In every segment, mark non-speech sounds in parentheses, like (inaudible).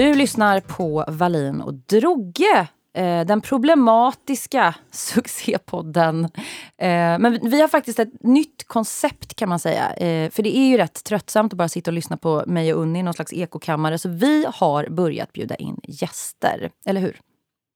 Du lyssnar på Valin och Drogge. Eh, den problematiska (laughs) succépodden. Eh, men vi har faktiskt ett nytt koncept kan man säga. Eh, för det är ju rätt tröttsamt att bara sitta och lyssna på mig och Unni i någon slags ekokammare. Så vi har börjat bjuda in gäster. Eller hur?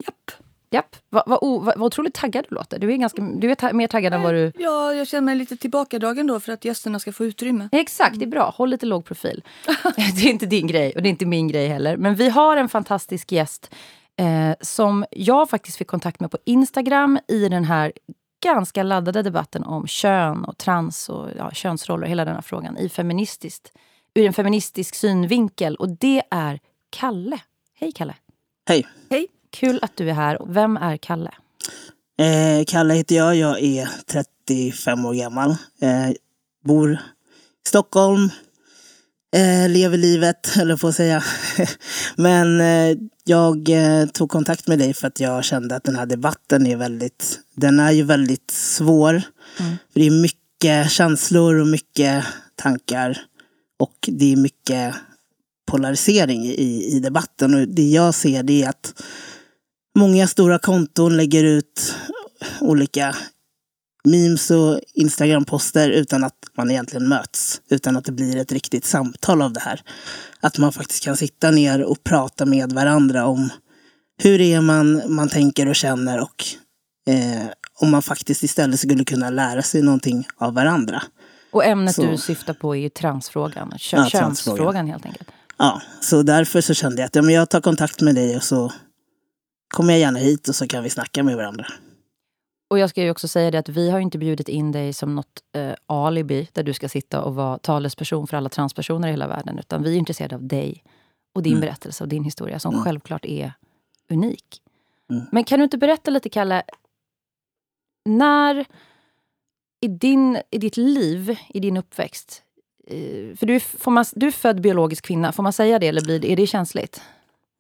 Japp. Japp. Vad, vad, vad, vad otroligt taggad du låter. Du är, ganska, du är ta mer taggad än vad du... Ja, jag känner mig lite tillbakadragen då för att gästerna ska få utrymme. Exakt, det är bra. Håll lite låg profil. (laughs) (laughs) det är inte din grej och det är inte min grej heller. Men vi har en fantastisk gäst eh, som jag faktiskt fick kontakt med på Instagram i den här ganska laddade debatten om kön och trans och ja, könsroller och hela den här frågan i feministiskt, ur en feministisk synvinkel. Och det är Kalle. Hej Kalle! Hej! Hej! Kul att du är här. Vem är Kalle? Eh, Kalle heter jag. Jag är 35 år gammal. Eh, bor i Stockholm. Eh, lever livet, (laughs) eller att säga. (laughs) Men eh, jag eh, tog kontakt med dig för att jag kände att den här debatten är väldigt, den är ju väldigt svår. Mm. För det är mycket känslor och mycket tankar. Och det är mycket polarisering i, i debatten. Och det jag ser det är att Många stora konton lägger ut olika memes och Instagram-poster utan att man egentligen möts. Utan att det blir ett riktigt samtal av det här. Att man faktiskt kan sitta ner och prata med varandra om hur det är man, man tänker och känner och eh, om man faktiskt istället skulle kunna lära sig någonting av varandra. Och ämnet så. du syftar på är ju transfrågan, kö ja, könsfrågan helt enkelt. Ja, så därför så kände jag att ja, men jag tar kontakt med dig och så kommer jag gärna hit och så kan vi snacka med varandra. Och jag ska ju också säga det att vi har inte bjudit in dig som något eh, alibi där du ska sitta och vara talesperson för alla transpersoner i hela världen. Utan vi är intresserade av dig och din mm. berättelse och din historia som mm. självklart är unik. Mm. Men kan du inte berätta lite, Kalle, när i, din, i ditt liv, i din uppväxt, eh, för du, får man, du är född biologisk kvinna, får man säga det eller blir, är det känsligt?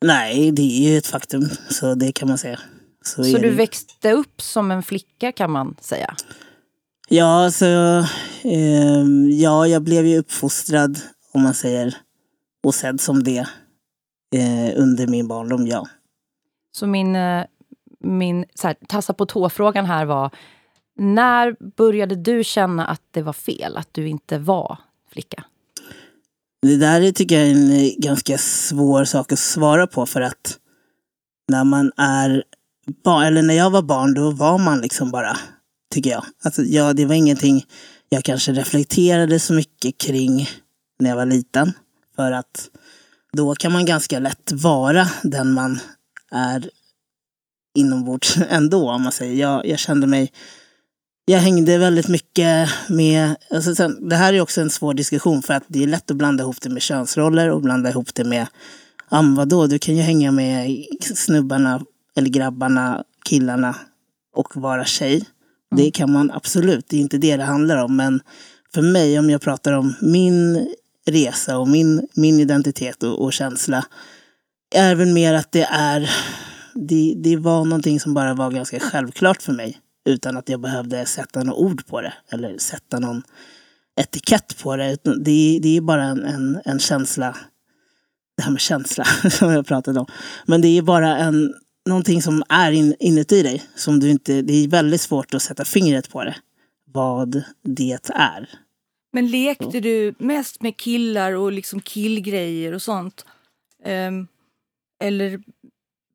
Nej, det är ju ett faktum. Så det kan man säga. Så, så du det... växte upp som en flicka kan man säga? Ja, så, eh, ja, jag blev ju uppfostrad, om man säger, och sedd som det eh, under min barndom, ja. Så min, eh, min så här, tassa på tå-frågan här var, när började du känna att det var fel, att du inte var flicka? Det där tycker jag är en eh, ganska svår sak att svara på för att när man är barn, eller när jag var barn, då var man liksom bara, tycker jag. Alltså, ja, det var ingenting jag kanske reflekterade så mycket kring när jag var liten. För att då kan man ganska lätt vara den man är inombords (laughs) ändå, om man säger. Jag, jag kände mig jag hängde väldigt mycket med, alltså sen, det här är också en svår diskussion för att det är lätt att blanda ihop det med könsroller och blanda ihop det med, ja ah, vadå, du kan ju hänga med snubbarna eller grabbarna, killarna och vara tjej. Mm. Det kan man absolut, det är inte det det handlar om. Men för mig, om jag pratar om min resa och min, min identitet och, och känsla, är väl mer att det är, det, det var någonting som bara var ganska självklart för mig utan att jag behövde sätta något ord på det eller sätta någon etikett på det. Det är, det är bara en, en, en känsla, det här med känsla (laughs) som jag pratade om. Men det är bara en, någonting som är in, inuti dig. Som du inte, det är väldigt svårt att sätta fingret på det. Vad det är. Men lekte du mest med killar och liksom killgrejer och sånt? Um, eller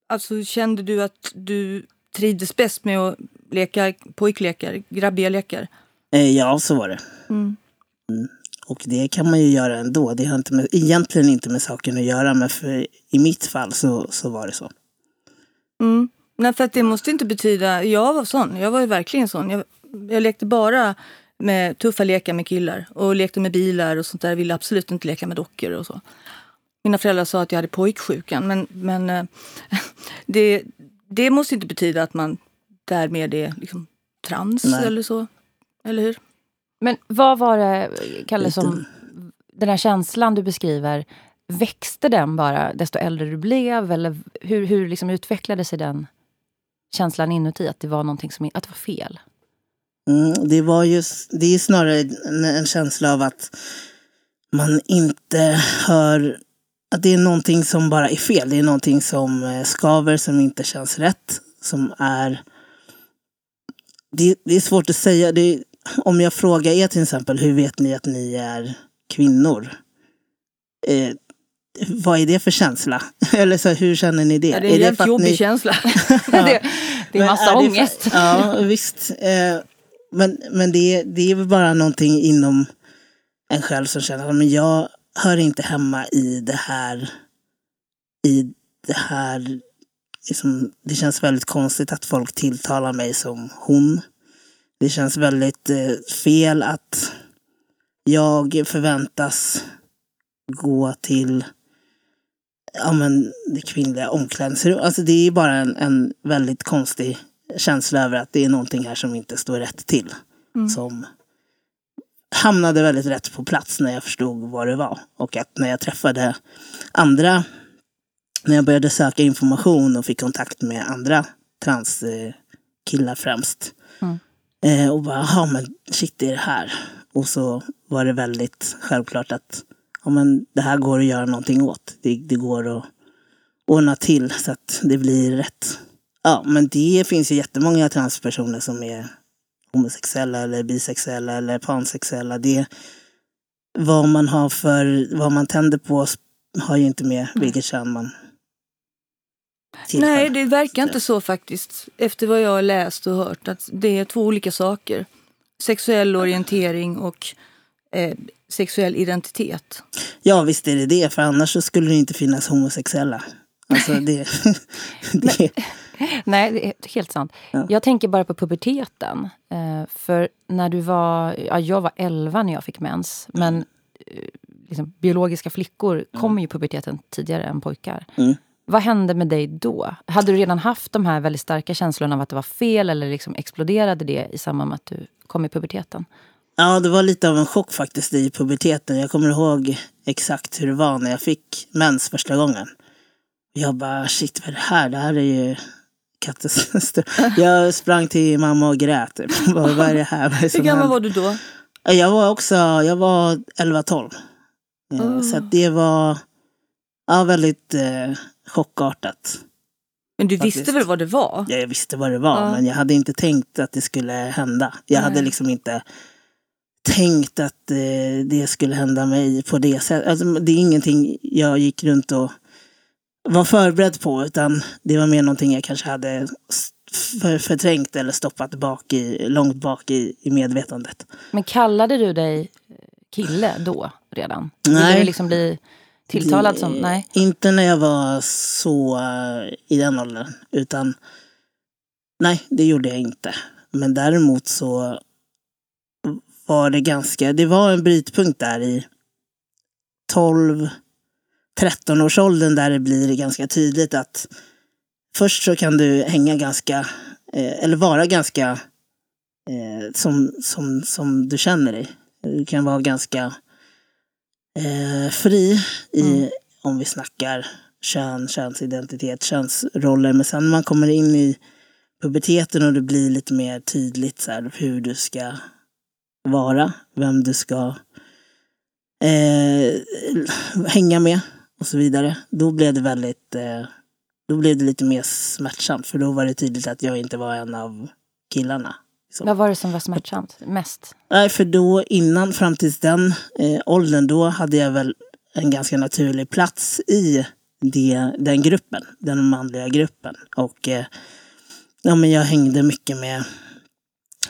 alltså, kände du att du trivdes bäst med att leka pojklekar, grabbiga lekar? Eh, ja, så var det. Mm. Mm. Och det kan man ju göra ändå. Det har inte med, egentligen inte med saken att göra, men för, i mitt fall så, så var det så. Mm. Nej, för att det måste inte betyda... Jag var sån. Jag var ju verkligen sån. Jag, jag lekte bara med tuffa lekar med killar och lekte med bilar och sånt där. Jag ville absolut inte leka med dockor och så. Mina föräldrar sa att jag hade pojksjukan, men, men eh, (laughs) det, det måste inte betyda att man därmed är liksom trans Nej. eller så. Eller hur? Men vad var det, Kalle, som den här känslan du beskriver, växte den bara desto äldre du blev? Eller hur, hur liksom utvecklade sig den känslan inuti, att det var någonting som att det var fel? Mm, det, var just, det är snarare en, en känsla av att man inte hör att det är någonting som bara är fel. Det är någonting som eh, skaver, som inte känns rätt. Som är... Det, det är svårt att säga. Det, om jag frågar er till exempel, hur vet ni att ni är kvinnor? Eh, vad är det för känsla? (laughs) Eller så, hur känner ni det? Ja, det är en jävligt jobbig ni... känsla. (laughs) (laughs) det, det, är massa är ångest. För... ja, visst. Eh, men men det, det är väl bara någonting inom en själv som känner att jag hör inte hemma i det här. I det här. Liksom, det känns väldigt konstigt att folk tilltalar mig som hon. Det känns väldigt eh, fel att jag förväntas gå till ja, men, det kvinnliga omklädningsrummet. Alltså, det är bara en, en väldigt konstig känsla över att det är någonting här som inte står rätt till. Mm. Som hamnade väldigt rätt på plats när jag förstod vad det var. Och att när jag träffade andra, när jag började söka information och fick kontakt med andra transkillar främst. Mm. Eh, och bara, ja men shit det är det här. Och så var det väldigt självklart att ja, men det här går att göra någonting åt. Det, det går att ordna till så att det blir rätt. Ja, men det finns ju jättemånga transpersoner som är homosexuella eller bisexuella eller pansexuella. Det, vad man har för, vad man tänder på har ju inte med vilket kön man tillhör. Nej, det verkar inte så faktiskt. Efter vad jag har läst och hört. Att det är två olika saker. Sexuell orientering och eh, sexuell identitet. Ja, visst är det det. För annars skulle det inte finnas homosexuella. Alltså det, (laughs) (laughs) det. (laughs) Nej, det är helt sant. Ja. Jag tänker bara på puberteten. Eh, för när du var... Ja, jag var 11 när jag fick mens. Men eh, liksom, biologiska flickor mm. kommer ju puberteten tidigare än pojkar. Mm. Vad hände med dig då? Hade du redan haft de här väldigt starka känslorna av att det var fel eller liksom exploderade det i samband med att du kom i puberteten? Ja, det var lite av en chock faktiskt i puberteten. Jag kommer ihåg exakt hur det var när jag fick mens första gången. Jag bara, shit vad är det här? Det här är ju katastrof. (laughs) Jag sprang till mamma och grät. (laughs) vad, vad är det här? Vad är hur gammal var du då? Jag var också, jag var 11-12. Mm. Så det var ja, väldigt eh, chockartat. Men du faktiskt. visste väl vad det var? Ja, jag visste vad det var. Ja. Men jag hade inte tänkt att det skulle hända. Jag Nej. hade liksom inte tänkt att eh, det skulle hända mig på det sättet. Alltså, det är ingenting jag gick runt och var förberedd på. Utan det var mer någonting jag kanske hade för, förträngt eller stoppat bak i, långt bak i, i medvetandet. Men kallade du dig kille då redan? Nej. Ville du liksom bli tilltalad som... Nej. Inte när jag var så uh, i den åldern. Utan nej, det gjorde jag inte. Men däremot så var det ganska, det var en brytpunkt där i 12, 13 års åldern där det blir ganska tydligt att först så kan du hänga ganska, eh, eller vara ganska eh, som, som, som du känner dig. Du kan vara ganska eh, fri i, mm. om vi snackar kön, könsidentitet, könsroller. Men sen när man kommer in i puberteten och det blir lite mer tydligt så här, hur du ska vara, vem du ska eh, hänga med och så vidare. Då blev det väldigt, eh, då blev det lite mer smärtsamt för då var det tydligt att jag inte var en av killarna. Så. Vad var det som var smärtsamt mest? Nej, för då innan, fram till den eh, åldern, då hade jag väl en ganska naturlig plats i det, den gruppen, den manliga gruppen. Och eh, ja, men jag hängde mycket med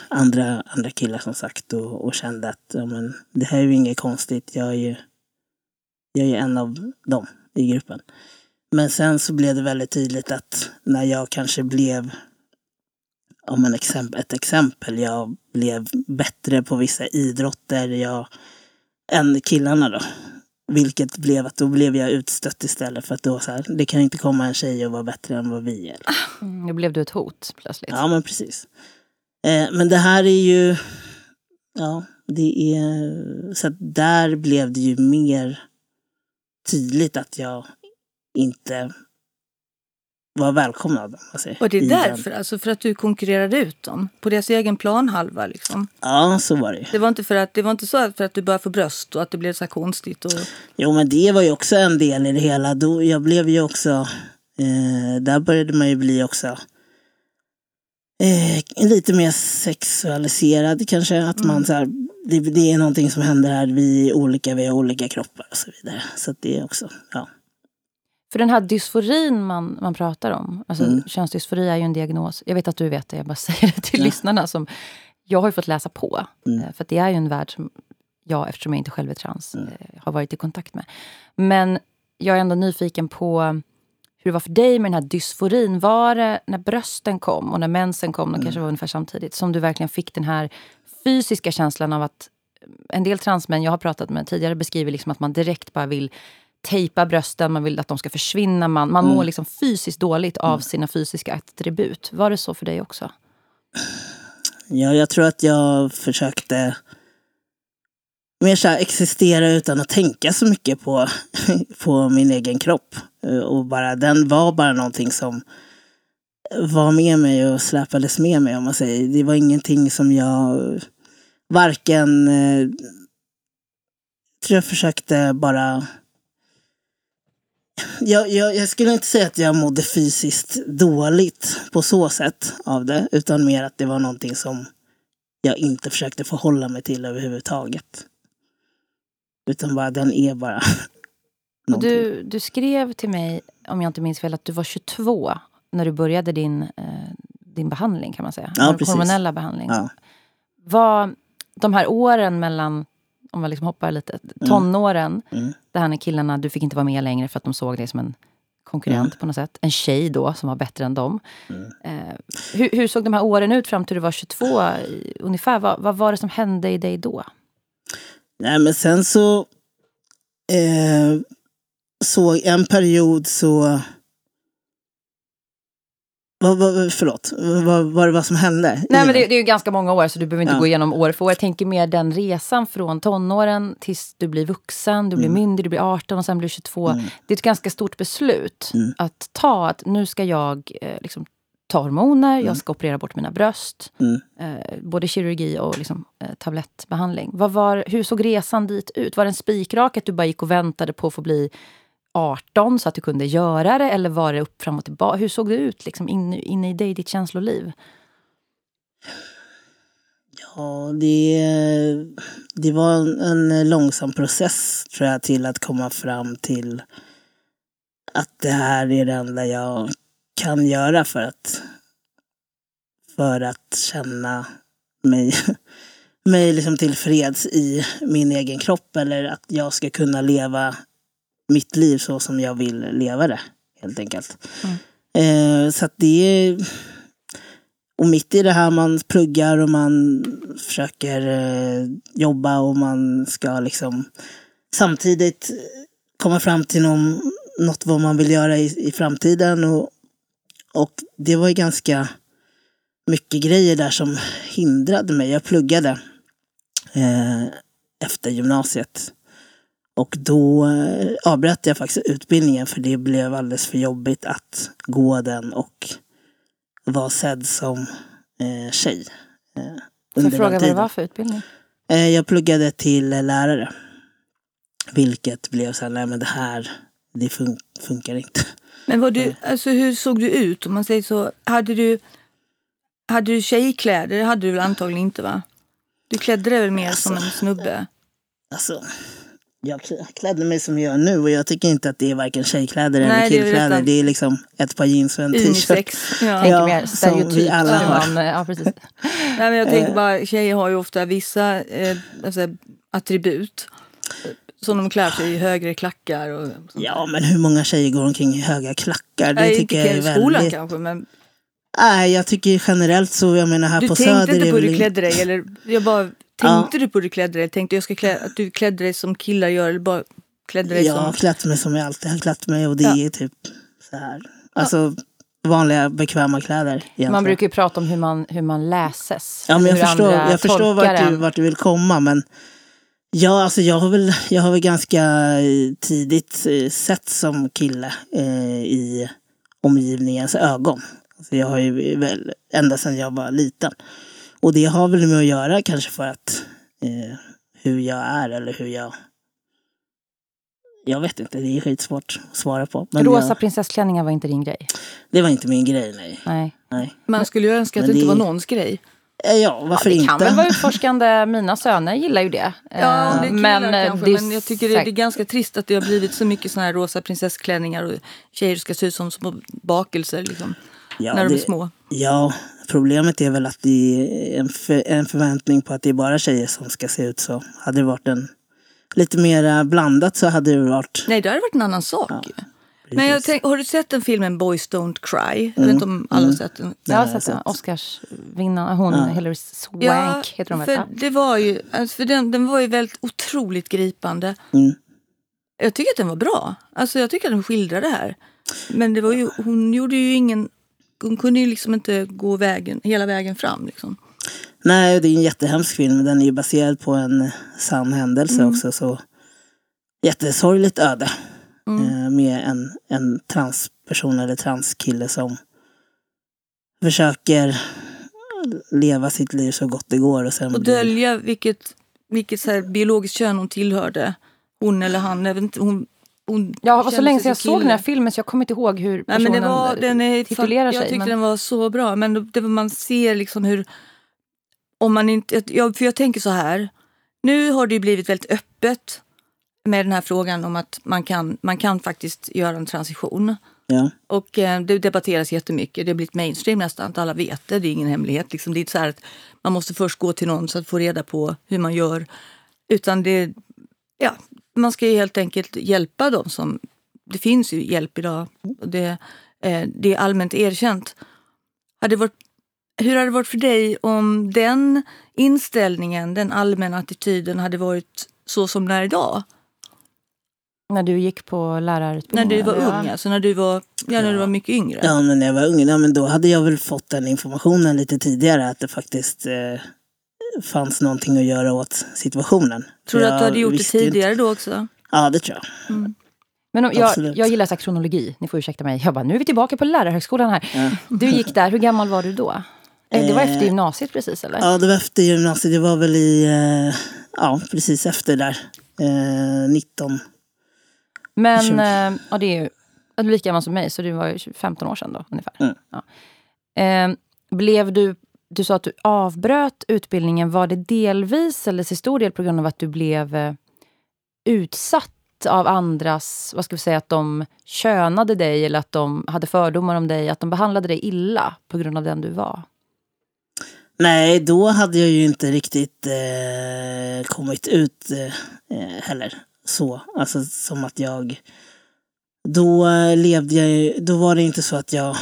andra, andra killar som sagt och, och kände att ja, men, det här är ju inget konstigt. Jag är ju, jag är en av dem i gruppen. Men sen så blev det väldigt tydligt att när jag kanske blev om en exempel, ett exempel. Jag blev bättre på vissa idrotter jag, än killarna då. Vilket blev att då blev jag utstött istället för att då så här, det kan inte komma en tjej och vara bättre än vad vi är. Mm, då blev du ett hot plötsligt. Ja men precis. Eh, men det här är ju, ja det är, så där blev det ju mer tydligt att jag inte var välkomnad. om man säger, Och det är den. därför, alltså för att du konkurrerade ut dem på deras egen planhalva. Liksom. Ja, så var det. Det var inte, för att, det var inte så för att du började få bröst och att det blev så här konstigt. Och, Jo, men det var ju också en del i det hela. Då, jag blev ju också... Eh, där började man ju bli också eh, lite mer sexualiserad kanske. Att man så här, det, det är någonting som händer här. Vi är olika, vi har olika kroppar och så vidare. Så det är också, ja. För den här dysforin man, man pratar om, alltså Mm. könsdysfori är ju en diagnos. Jag vet att du vet det, jag bara (laughs) säger det till Ja. lyssnarna. Som jag har ju fått läsa på. Mm. Eh, För det är ju en värld som jag, eftersom jag inte själv är trans, Mm. eh, har varit i kontakt med. Men jag är ändå nyfiken på hur det var för dig med den här dysforin. Var det när brösten kom och när mensen kom, Mm. de kanske var ungefär samtidigt, som du verkligen fick den här fysiska känslan av att en del transmän jag har pratat med tidigare beskriver liksom att man direkt bara vill tejpa brösten, man vill att de ska försvinna. Man, man mår liksom fysiskt dåligt av sina fysiska attribut. Var det så för dig också? Ja, jag tror att jag försökte mer så existera utan att tänka så mycket på, (laughs) på min egen kropp. Och bara, den var bara någonting som var med mig och släpades med mig om man säger. Det var ingenting som jag varken... Eh, tror jag försökte bara... Jag, jag, jag skulle inte säga att jag mådde fysiskt dåligt på så sätt av det. Utan mer att det var någonting som jag inte försökte förhålla mig till överhuvudtaget. Utan bara, den är bara (laughs) du, du skrev till mig, om jag inte minns fel, att du var 22 när du började din, eh, din behandling kan man säga. Ja, hormonella behandling. Ja. Var de här åren mellan, om man liksom hoppar lite, tonåren, Mm. det här när killarna, du fick inte vara med längre för att de såg dig som en konkurrent på något sätt. En tjej då som var bättre än dem. Mm. Eh, hur, hur såg de här åren ut fram till du var 22 i- ungefär? Vad, vad var det som hände i dig då? Nej men sen så eh, såg en period så vad, vad, förlåt, vad var det vad som hände? Nej, men det, det är ju ganska många år, så du behöver inte Ja. gå igenom år för år. Jag tänker mer den resan från tonåren tills du blir vuxen, du blir myndig, du blir 18 och sen blir du 22. Mm. Det är ett ganska stort beslut Mm. att ta. Att nu ska jag eh, liksom, ta hormoner, jag ska operera bort mina bröst. Mm. Eh, både kirurgi och liksom, eh, tablettbehandling. Var, hur såg resan dit ut? Var det en spikrak att du bara gick och väntade på att få bli 18 så att du kunde göra det? Eller var det upp fram och tillbaka? Hur såg det ut liksom, inne, in i dig, ditt känsloliv? Ja, det, det var en, en långsam process tror jag till att komma fram till att det här är det enda jag kan göra för att, för att känna mig, (laughs) mig liksom tillfreds i min egen kropp eller att jag ska kunna leva mitt liv så som jag vill leva det helt enkelt. Eh, så att det är och mitt i det här man pluggar och man försöker eh, jobba och man ska liksom samtidigt komma fram till någon, något vad man vill göra i, i framtiden. Och, och det var ju ganska mycket grejer där som hindrade mig. Jag pluggade eh, efter gymnasiet. Och då eh, avbröt jag faktiskt utbildningen för det blev alldeles för jobbigt att gå den och vara sedd som eh, tjej. Eh, Får fråga vad det var för utbildning? Eh, jag pluggade till eh, lärare. Vilket blev så här, nej men det här, det fun- funkar inte. Men var du, alltså, hur såg du ut? Om man säger så, hade du, hade du tjejkläder? Det hade du väl antagligen inte va? Du klädde dig väl mer som en snubbe? Alltså, jag klä- klädde mig som jag gör nu och jag tycker inte att det är varken tjejkläder eller Nej, det är killkläder. Det är liksom ett par jeans och en t-shirt. Unisex. Ja. Tänker Ja, mer som stereotypt. vi alla har. ja, precis. (laughs) Nej, men jag tänker bara, tjejer har ju ofta vissa eh, alltså, attribut. Som de klär sig i högre klackar. Och, sånt. Ja, men hur många tjejer går omkring i höga klackar? Det Nej, tycker jag är i skolan väldigt... kanske, men Nej, jag tycker generellt så, jag menar här du på tänkte Söder inte är på hur du klädde dig? Eller jag bara, (laughs) Ja. tänkte du på hur du klädde dig? Tänkte jag ska klä, att du klädde dig som killar gör eller bara klädde dig Jag har som... klätt mig som jag alltid har klätt mig och det Ja. är typ så här. Alltså vanliga bekväma kläder. Egentligen. Man brukar ju prata om hur man, hur man läses. Ja, men jag hur förstår, andra jag förstår vart, du, vart du vill komma. Men ja, alltså jag har väl, jag har väl ganska eh, tidigt eh, sett som kille eh, i omgivningens ögon. Alltså jag har ju väl, ända sedan jag var liten. Och det har väl med att göra kanske för att eh, hur jag är eller hur jag... Jag vet inte, det är skitsvårt att svara på. Men Rosa jag, prinsessklänningar var inte din grej? det var inte min grej, nej. Nej. nej. Man skulle ju önska att det inte det- var någons grej. Eh, Ja, varför det inte? kan väl vara utforskande. Mina söner gillar ju det. Ja, Eh, det är men, eh, kanske, är men jag tycker det, det är ganska trist att det har blivit så mycket såna här rosa prinsessklänningar och tjejer ska se ut som små bakelser liksom, ja, när de är det- små. Ja, problemet är väl att det är en, för, en förväntning på att det är bara tjejer som ska se ut så. Hade det varit en lite mer blandat så hade det varit... Nej, det hade varit en annan sak. ju. Men jag tänk, har du sett den filmen Boys Don't Cry? Jag vet inte om alla har sett den. Jag har jag har sett den. Oscarsvinnaren, hon Ja. Hilary Swank heter hon för Ja. det var ju, alltså för den, den var ju väldigt otroligt gripande. Mm. Jag tycker att den var bra. Alltså jag tycker att den skildrade det här. Men det var ju, hon gjorde ju ingen... Hon kunde ju liksom inte gå vägen, hela vägen fram. Liksom. Nej, det är en jättehemsk film. Den är ju baserad på en sann händelse också. Så jättesorgligt öde. Eh, med en, en transperson eller transkille som försöker leva sitt liv så gott det går. Och sen Och dölja vilket, vilket så biologiskt kön hon tillhörde. Hon eller han. Jag vet inte, hon, hon Ja, det var så länge sedan jag som såg den här kille. filmen så jag kommer inte ihåg hur Nej, personen men det var, den är, titulerar jag sig. tyckte men- den var så bra. Men det, det, man ser liksom hur... Om man inte, jag, för jag tänker så här. Nu har det ju blivit väldigt öppet med den här frågan om att man kan, man kan faktiskt göra en transition. Ja. Och eh, det debatteras jättemycket. Det har blivit mainstream nästan. Att alla vet det. Det är ingen hemlighet. Liksom, det är inte så här att man måste först gå till någon så att få reda på hur man gör. Utan det, ja, man ska ju helt enkelt hjälpa dem som... Det finns ju hjälp idag. Och det, eh, det är allmänt erkänt. Hade varit, hur hade det varit för dig om den inställningen, den allmänna attityden hade varit så som den är idag? När du gick på När lärarutbildningen? du var ung, alltså när du var, ja, när du var mycket yngre? Ja, men när jag var ung, ja, men då hade jag väl fått den informationen lite tidigare att det faktiskt eh, fanns någonting att göra åt situationen. Tror du Jag att du hade gjort det ju inte- tidigare då också? Ja, det tror jag. Men om, jag, jag gillar så här kronologi. Ni får ursäkta mig. Jag bara, nu är vi tillbaka på lärarhögskolan här. Du gick där. Hur gammal var du då? Eh, Det var efter Eh, gymnasiet precis, eller? Ja, det var efter gymnasiet. Det var väl i, eh, ja, precis efter där. Eh, 19. Men eh, ja, det är ju ja, du är lika gammal som mig, så det var ju 15 år sedan då ungefär. Mm. Ja. Blev du, du sa att du avbröt utbildningen. Var det delvis eller till stor del på grund av att du blev eh, utsatt av andras, vad ska vi säga, att de könade dig eller att de hade fördomar om dig, att de behandlade dig illa på grund av den du var? Nej, då hade jag ju inte riktigt eh, kommit ut eh, eh heller. Så, alltså som att jag... Då eh, levde jag ju- Då var det inte så att jag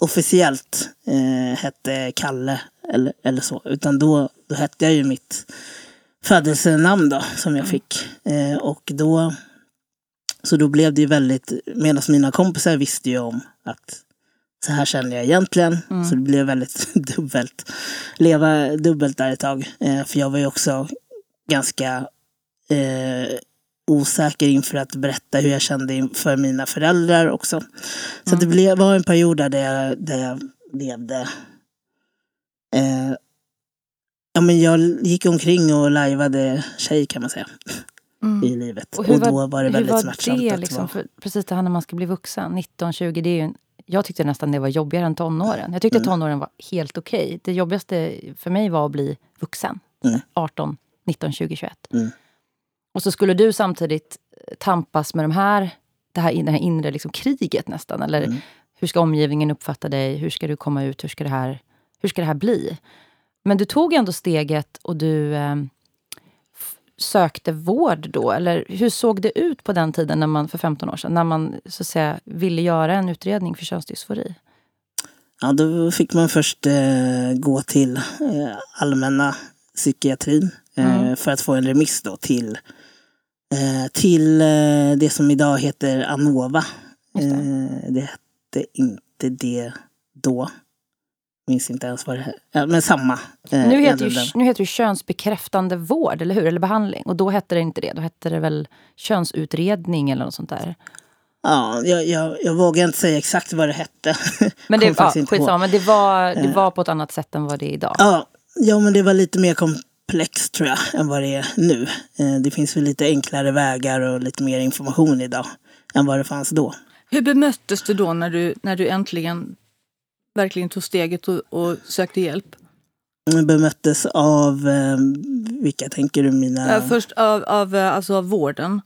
officiellt eh, hette Kalle eller, eller så. Utan då, då hette jag ju mitt födelsenamn då, som jag fick. Eh, och då... Så då blev det ju väldigt... Medan mina kompisar visste ju om att så här känner jag egentligen. Så det blev väldigt (laughs) dubbelt. Leva dubbelt där ett tag. Eh, för jag var ju också ganska eh, osäker inför att berätta hur jag kände inför mina föräldrar också. Så det blev, var en period där jag, där jag levde... Eh, ja, men jag gick omkring och lajvade tjej kan man säga. I livet. Och, då var det väldigt hur var smärtsamt. det liksom? För precis det här när man ska bli vuxen, 19, 20, det är ju en, jag tyckte nästan det var jobbigare än tonåren. Jag tyckte tonåren var helt okej. Det jobbigaste för mig var att bli vuxen. Mm. 18, 19, 20, 21. Mm. Och så skulle du samtidigt eh, tampas med de här, det här, det här inre liksom kriget nästan. Eller Mm. hur ska omgivningen uppfatta dig? Hur ska du komma ut? Hur ska det här, hur ska det här bli? Men du tog ändå steget och du eh, sökte vård då? Eller hur såg det ut på den tiden, när man, för 15 år sedan, när man så att säga, ville göra en utredning för könsdysfori? Ja, då fick man först eh, gå till eh, allmänna psykiatrin eh, för att få en remiss då till, eh, till eh, det som idag heter Anova. Just det. Det hette inte det då. Minns inte ens vad det. Ja, men samma. Eh, Nu heter, ju, nu heter det könsbekräftande vård, eller hur? Eller behandling. Och då hette det inte det. Då hette det väl könsutredning eller något sånt där. Ja, jag, jag, jag vågar inte säga exakt vad det hette. Men det, (laughs) ja, skitsamma, men det var, det var på ett annat sätt än vad det är idag. Ja, ja, men det var lite mer komplext tror jag än vad det är nu. Eh, Det finns väl lite enklare vägar och lite mer information idag än vad det fanns då. Hur bemöttes du då när du, när du äntligen verkligen tog steget och, och sökte hjälp? Jag Bemöttes av, eh, vilka tänker du? Mina... Först av, av, eh, alltså av vården.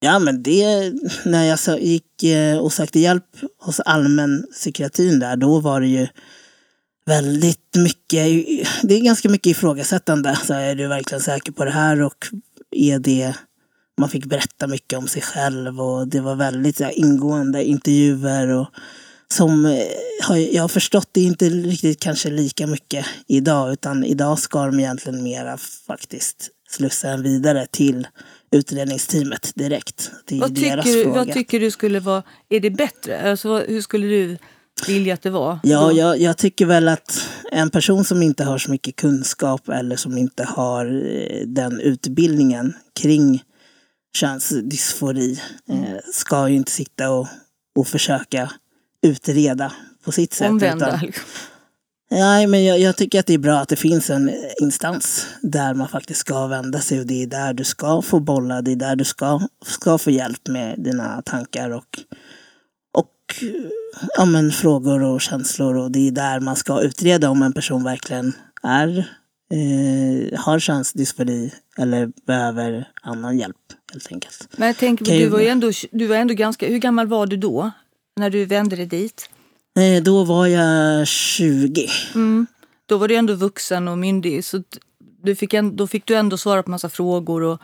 Ja, men det, när jag gick och sökte hjälp hos allmänpsykiatrin där, då var det ju väldigt mycket, det är ganska mycket ifrågasättande. Så är du verkligen säker på det här och är det, man fick berätta mycket om sig själv och det var väldigt här, ingående intervjuer och som eh, jag har förstått det är inte riktigt kanske lika mycket idag utan idag ska de egentligen mera faktiskt slussa en vidare till utredningsteamet direkt. Vad tycker, du, vad tycker du skulle vara... Är det bättre? Alltså, hur skulle du vilja att det var? Ja, jag, jag tycker väl att en person som inte har så mycket kunskap eller som inte har eh, den utbildningen kring könsdysfori eh, ska ju inte sitta och, och försöka utreda på sitt sätt. Omvända. utan- Nej, men jag, jag tycker att det är bra att det finns en instans där man faktiskt ska vända sig och det är där du ska få bolla, det är där du ska, ska få hjälp med dina tankar och ja, men, frågor och känslor och det är där man ska utreda om en person verkligen är, eh, har könsdysfori eller behöver annan hjälp helt enkelt. Men jag tänker, du var ju ändå, du var ändå ganska... Hur gammal var du då? När du vände dig dit? Eh, då var jag 20. Mm. Då var du ändå vuxen och myndig. Så du fick en, då fick du ändå svara på massa frågor och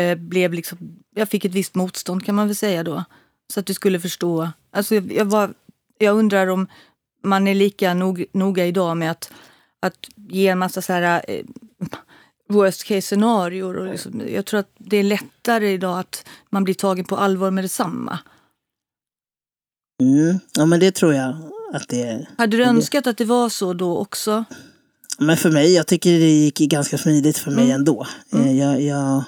eh, blev liksom... Jag fick ett visst motstånd kan man väl säga då. Så att du skulle förstå. Alltså jag, var, jag undrar om man är lika nog, noga idag med att, att ge en massa så här... Eh, worst case scenarier. Och liksom, jag tror att det är lättare idag att man blir tagen på allvar med detsamma. Mm. Ja men det tror jag att det är. Hade du önskat att det var så då också? Men för mig, jag tycker det gick ganska smidigt för mig ändå. Eh, Jag, jag,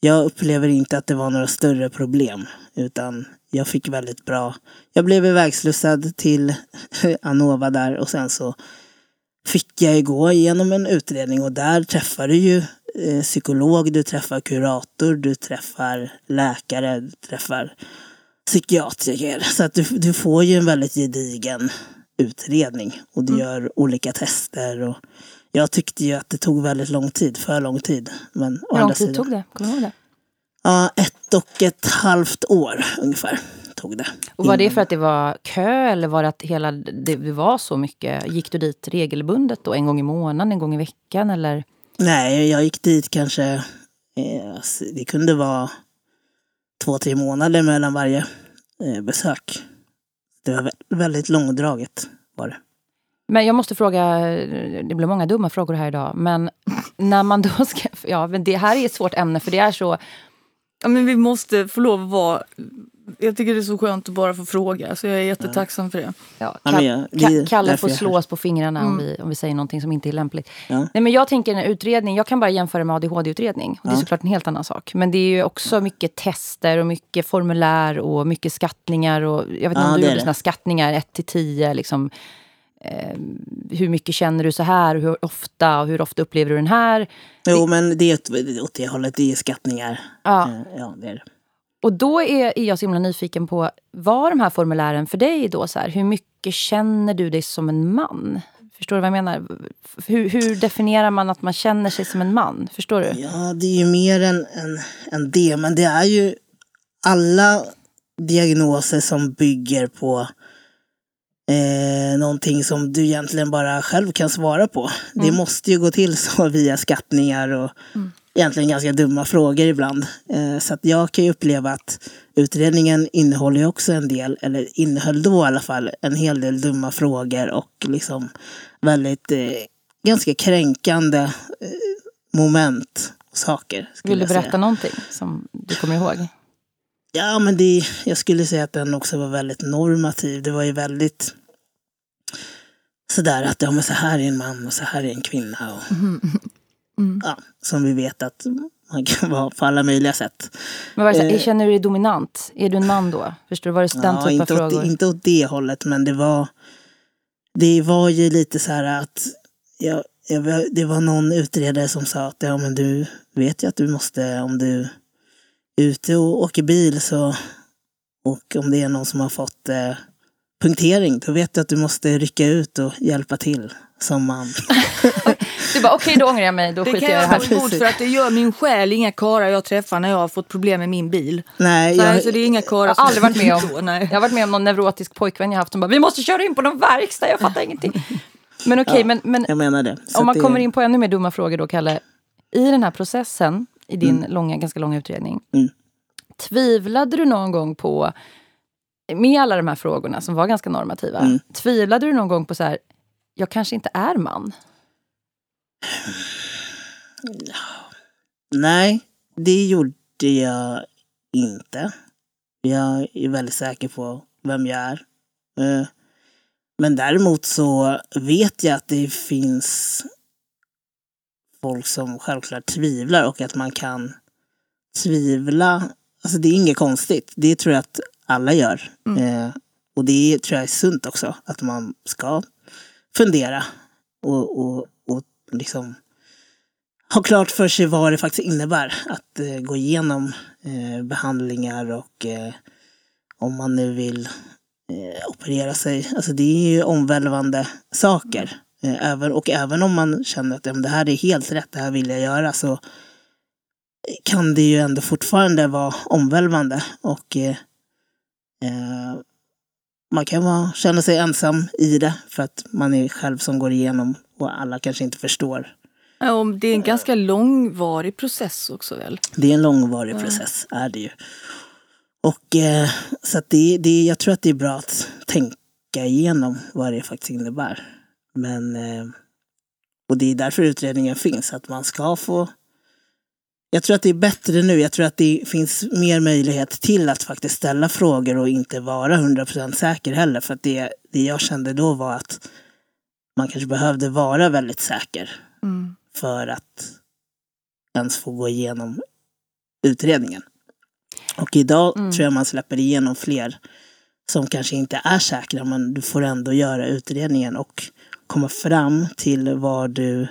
jag upplever inte att det var några större problem. Utan jag fick väldigt bra. Jag blev ivägslussad till (laughs) Anova där och sen så fick jag gå igenom en utredning och där träffar du ju eh, psykolog, du träffar kurator, du träffar läkare, du träffar psykiatriker. Så att du, du får ju en väldigt gedigen utredning och du gör olika tester. Och jag tyckte ju att det tog väldigt lång tid, för lång tid. Men Hur lång tid tog det? Kommer du ihåg det? Ja, ett och ett halvt år ungefär tog det. Och var det för att det var kö eller var det att hela, det, var så mycket? Gick du dit regelbundet då? En gång i månaden, en gång i veckan eller? Nej, jag gick dit kanske, eh, det kunde vara två, tre månader mellan varje eh, besök. Det var vä- väldigt långdraget var det. Men jag måste fråga, det blir många dumma frågor här idag, men (laughs) när man då ska... Ja, men det här är ett svårt ämne för det är så... Ja, men vi måste få lov att vara... Jag tycker det är så skönt att bara få fråga, så jag är jättetacksam för det. Ja, Ka- Ka- Kalle får slå oss på fingrarna om, vi, om vi säger någonting som inte är lämpligt. Ja. Nej, men jag tänker en utredning, jag kan bara jämföra med ADHD-utredning. Och Det är Ja. såklart en helt annan sak. Men det är ju också mycket tester och mycket formulär och mycket skattningar. Och, jag vet inte Ja, om du gjorde såna skattningar 1 till 10. Liksom, eh, hur mycket känner du så här? Hur ofta? Och hur ofta upplever du den här? Jo, men det är åt- det hållet, det är skattningar. Ja. Eh, Ja, det är. Och då är, är jag så himla nyfiken på, var de här formulären för dig då? Så här, hur mycket känner du dig som en man? Förstår du vad jag menar? Hur, hur definierar man att man känner sig som en man? Förstår du? Ja, det är ju mer än, än, än det. Men det är ju alla diagnoser som bygger på eh, någonting som du egentligen bara själv kan svara på. Det måste ju gå till så (laughs) via skattningar och egentligen ganska dumma frågor ibland. Eh, så att jag kan ju uppleva att utredningen innehåller ju också en del, eller innehöll då i alla fall, en hel del dumma frågor och liksom väldigt eh, ganska kränkande eh, moment och saker. Vill du berätta någonting som du kommer ihåg? Ja, men det, jag skulle säga att den också var väldigt normativ. Det var ju väldigt sådär att ja, men så här är en man och så här är en kvinna. Och, Mm. ja, som vi vet att man kan vara på alla möjliga sätt. Men var det så, Eh. känner du dig dominant? Är du en man då? Förstår du? Var det den Ja, typen inte, av åt, frågor? inte åt det hållet, men det var, det var ju lite så här att jag, jag, det var någon utredare som sa att ja, men du vet ju att du måste, om du är ute och åker bil så, och om det är någon som har fått eh, punktering, då vet du att du måste rycka ut och hjälpa till som man. (laughs) Du bara, okej då ångrar jag mig, då Det skiter kan jag i det jag här. gå emot för att det gör min själ inga karlar jag träffar när jag har fått problem med min bil. Nej, Så, jag, alltså, det är inga karlar Jag har aldrig varit med om, nej. jag har varit med om någon neurotisk pojkvän jag haft som bara, vi måste köra in på någon verkstad, jag fattar ingenting. Men okej, men, men jag menar det. Så om man det, kommer in på ännu mer dumma frågor då, Kalle. I den här processen, i din långa, ganska långa utredning. Mm. Tvivlade du någon gång på, med alla de här frågorna som var ganska normativa, Mm. tvivlade du någon gång på så här, jag kanske inte är man? (sighs) Nej, det gjorde jag inte. Jag är väldigt säker på vem jag är. Eh, Men däremot så vet jag att det finns folk som självklart tvivlar och att man kan tvivla. Alltså det är inget konstigt. Det tror jag att alla gör. Eh, Och det tror jag är sunt också. Att man ska fundera och, och, och liksom ha klart för sig vad det faktiskt innebär att eh, gå igenom eh, behandlingar och eh, om man nu vill eh, operera sig. Alltså det är ju omvälvande saker. Eh, även, och även om man känner att ja, det här är helt rätt, det här vill jag göra så kan det ju ändå fortfarande vara omvälvande. Och eh, eh, man kan vara, känna sig ensam i det för att man är själv som går igenom och alla kanske inte förstår Ja, det är en ganska långvarig process också väl? Det är en långvarig process, är det ju. Och eh, så att det, det, jag tror att det är bra att tänka igenom vad det faktiskt innebär. Men, eh, och det är därför utredningen finns, att man ska få jag tror att det är bättre nu. Jag tror att det finns mer möjlighet till att faktiskt ställa frågor och inte vara 100% säker heller. För att det, det jag kände då var att man kanske behövde vara väldigt säker Mm. för att ens få gå igenom utredningen. Och idag tror jag man släpper igenom fler som kanske inte är säkra, men du får ändå göra utredningen och komma fram till vad du...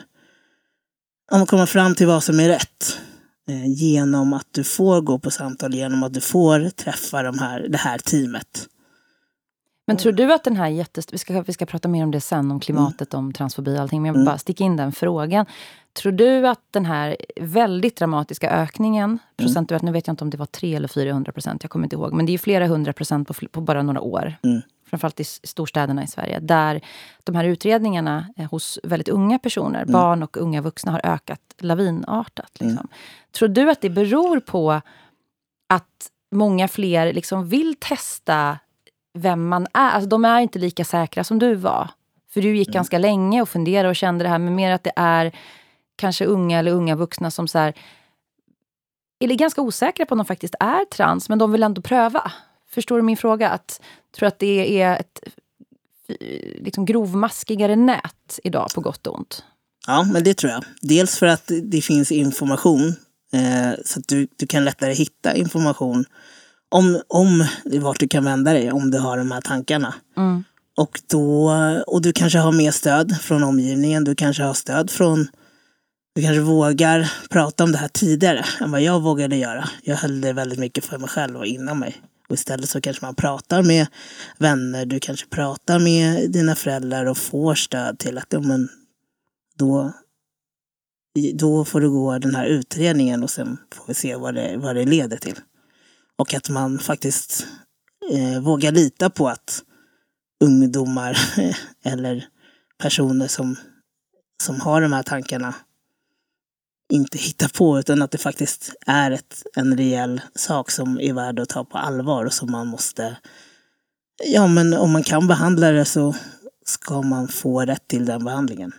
Om komma fram till vad som är rätt. Eh, genom att du får gå på samtal, genom att du får träffa de här, det här teamet. Men tror du att den här jättest... Vi ska, vi ska prata mer om det sen, om klimatet, om transfobi och allting. Men jag vill Mm. bara sticka in den frågan. Tror du att den här väldigt dramatiska ökningen, procentuellt, nu vet jag inte om det var 300 eller 400 procent, jag kommer inte ihåg. Men det är flera hundra procent på, på bara några år. Mm. Framförallt i storstäderna i Sverige. Där de här utredningarna eh, hos väldigt unga personer, Mm. barn och unga vuxna, har ökat lavinartat. Liksom. Tror du att det beror på att många fler liksom vill testa vem man är. Alltså, de är inte lika säkra som du var. För du gick ganska länge och funderade och kände det här. Men mer att det är kanske unga eller unga vuxna som så här, är ganska osäkra på om de faktiskt är trans, men de vill ändå pröva. Förstår du min fråga? Att, tror att det är ett eh, liksom grovmaskigare nät idag, på gott och ont? Ja, men det tror jag. Dels för att det finns information eh, så att du, du kan lättare hitta information om, om vart du kan vända dig om du har de här tankarna. Mm. Och, då, och du kanske har mer stöd från omgivningen. Du kanske har stöd från... Du kanske vågar prata om det här tidigare än vad jag vågade göra. Jag höll det väldigt mycket för mig själv och inom mig. Och istället så kanske man pratar med vänner. Du kanske pratar med dina föräldrar och får stöd till att ja, men, då, då får du gå den här utredningen och sen får vi se vad det, vad det leder till. Och att man faktiskt eh, vågar lita på att ungdomar (laughs) eller personer som, som har de här tankarna inte hittar på utan att det faktiskt är ett, en rejäl sak som är värd att ta på allvar och som man måste... Ja, men om man kan behandla det så ska man få rätt till den behandlingen.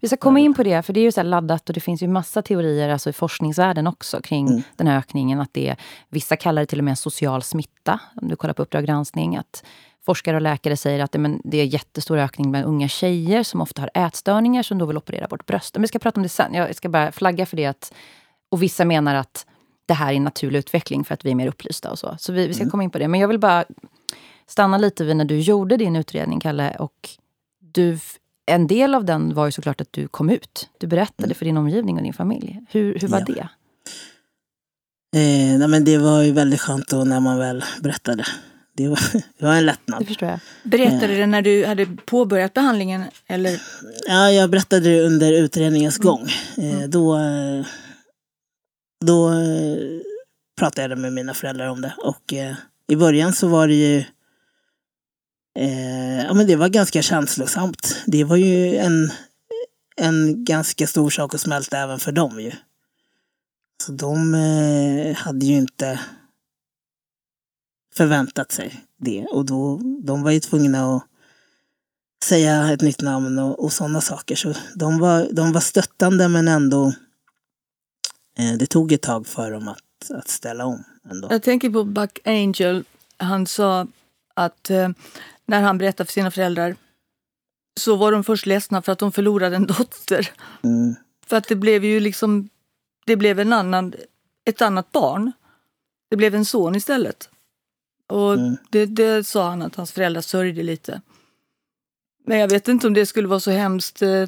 Vi ska komma in på det, för det är ju så laddat och det finns ju massa teorier alltså i forskningsvärlden också kring Mm. den här ökningen. Att det, vissa kallar det till och med social smitta. Om du kollar på Uppdrag granskning. Att forskare och läkare säger att det, men, det är jättestor ökning bland unga tjejer som ofta har ätstörningar som då vill operera bort brösten. Men vi ska prata om det sen. Jag ska bara flagga för det att Och vissa menar att det här är en naturlig utveckling för att vi är mer upplysta och så. Så vi, vi ska mm. komma in på det. Men jag vill bara stanna lite vid när du gjorde din utredning, Kalle. Och du, en del av den var ju såklart att du kom ut. Du berättade mm. för din omgivning och din familj. Hur, hur var ja. det? Eh, nej, men det var ju väldigt skönt då när man väl berättade. Det var, (laughs) det var en lättnad. Det förstår jag. Berättade du det när du hade påbörjat behandlingen? Eller? Ja, jag berättade det under utredningens mm. gång. Eh, mm. Då, då eh, pratade jag med mina föräldrar om det. Och eh, i början så var det ju eh, ja, men det var ganska känslosamt. Det var ju en, en ganska stor sak att smälta även för dem ju. Så de eh, hade ju inte förväntat sig det. Och då, de var ju tvungna att säga ett nytt namn och, och sådana saker. Så de var, de var stöttande men ändå, eh, det tog ett tag för dem att, att ställa om. Ändå. Jag tänker på Buck Angel. Han sa att eh, när han berättade för sina föräldrar så var de först ledsna för att de förlorade en dotter. Mm. För att det blev ju liksom, det blev en annan, ett annat barn. Det blev en son istället. Och mm. det, det sa han att hans föräldrar sörjde lite. Men jag vet inte om det skulle vara så hemskt eh,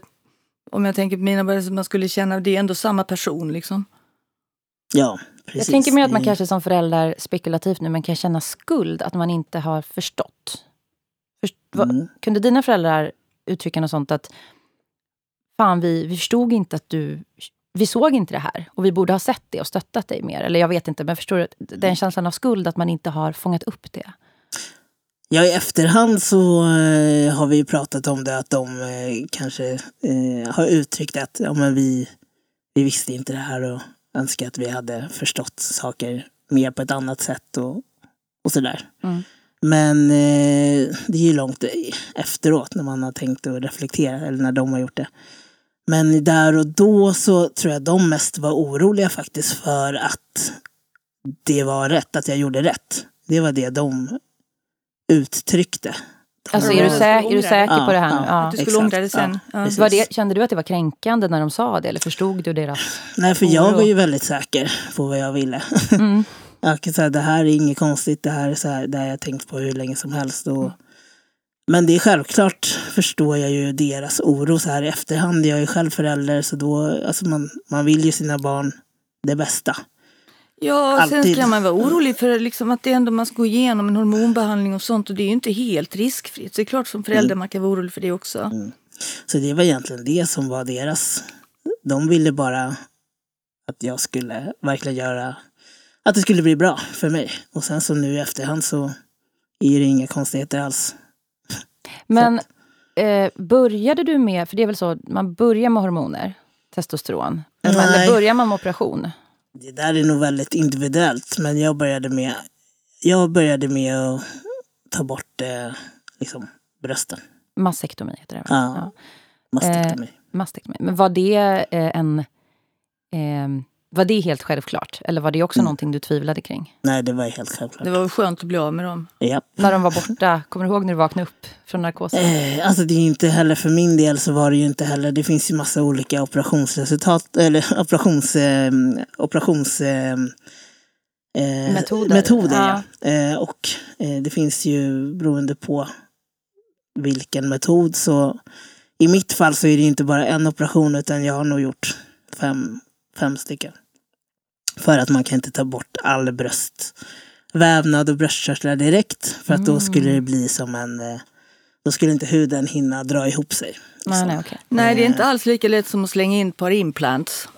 om jag tänker på mina barn, man skulle känna det är ändå samma person liksom. Ja, precis. Jag tänker mer att man kanske som förälder, spekulativt nu, men kan känna skuld att man inte har förstått. Först, mm. vad, kunde dina föräldrar uttrycka något sånt att Fan, vi, vi förstod inte att du vi såg inte det här och vi borde ha sett det och stöttat dig mer. Eller jag vet inte, men förstår du? Den känslan av skuld, att man inte har fångat upp det. Ja, i efterhand så äh, har vi pratat om det, att de äh, kanske äh, har uttryckt att ja, men vi, vi visste inte det här och önskar att vi hade förstått saker mer på ett annat sätt och, och sådär. Mm. Men det är ju långt efteråt när man har tänkt och reflektera, eller när de har gjort det. Men där och då så tror jag de mest var oroliga faktiskt för att det var rätt, att jag gjorde rätt. Det var det de uttryckte. Alltså är du, säker, är du säker på det här nu? Ja, att du skulle ångra det sen. Ja, var det, kände du att det var kränkande när de sa det? Eller förstod du deras Nej, för jag var ju väldigt säker på vad jag ville. Mm. jag kan säga, det här är inget konstigt. Det här är så här, det har jag tänkt på hur länge som helst. Och, mm. Men det är självklart förstår jag ju deras oro så här i efterhand. Jag är själv förälder så då, alltså man, man vill ju sina barn det bästa. Ja, Alltid. sen ska man vara orolig för liksom att det ändå man ska gå igenom en hormonbehandling och sånt och det är ju inte helt riskfritt. Så det är klart som förälder mm. man kan vara orolig för det också. Mm. Så det var egentligen det som var deras. De ville bara att jag skulle verkligen göra, att det skulle bli bra för mig. Och sen så nu i efterhand så är det inga konstigheter alls. Men eh, började du med, för det är väl så, man börjar med hormoner, testosteron. Nej. Eller börjar man med operation? Det där är nog väldigt individuellt, men jag började med, jag började med att ta bort eh, liksom, brösten. Mastektomi heter det Ja, ja. mastektomi. Eh, mastektomi. Men var det eh, en... Var det helt självklart? Eller var det också mm. någonting du tvivlade kring? Nej, det var helt självklart. Det var skönt att bli av med dem. Ja. När de var borta? Kommer du ihåg när du vaknade upp från narkosen? Eh, alltså det är inte heller, för min del så var det ju inte heller, det finns ju massa olika operationsresultat, eller (laughs) operations... Eh, operations eh, metoder. metoder ja. ja. Eh, och eh, det finns ju beroende på vilken metod så i mitt fall så är det inte bara en operation utan jag har nog gjort fem, fem stycken. För att man kan inte ta bort all bröstvävnad och bröstkörtlar direkt. För att mm. då skulle det bli som en... Eh, då skulle inte huden hinna dra ihop sig. Nej, nej, okay. nej, det är inte alls lika lätt som att slänga in ett par implants.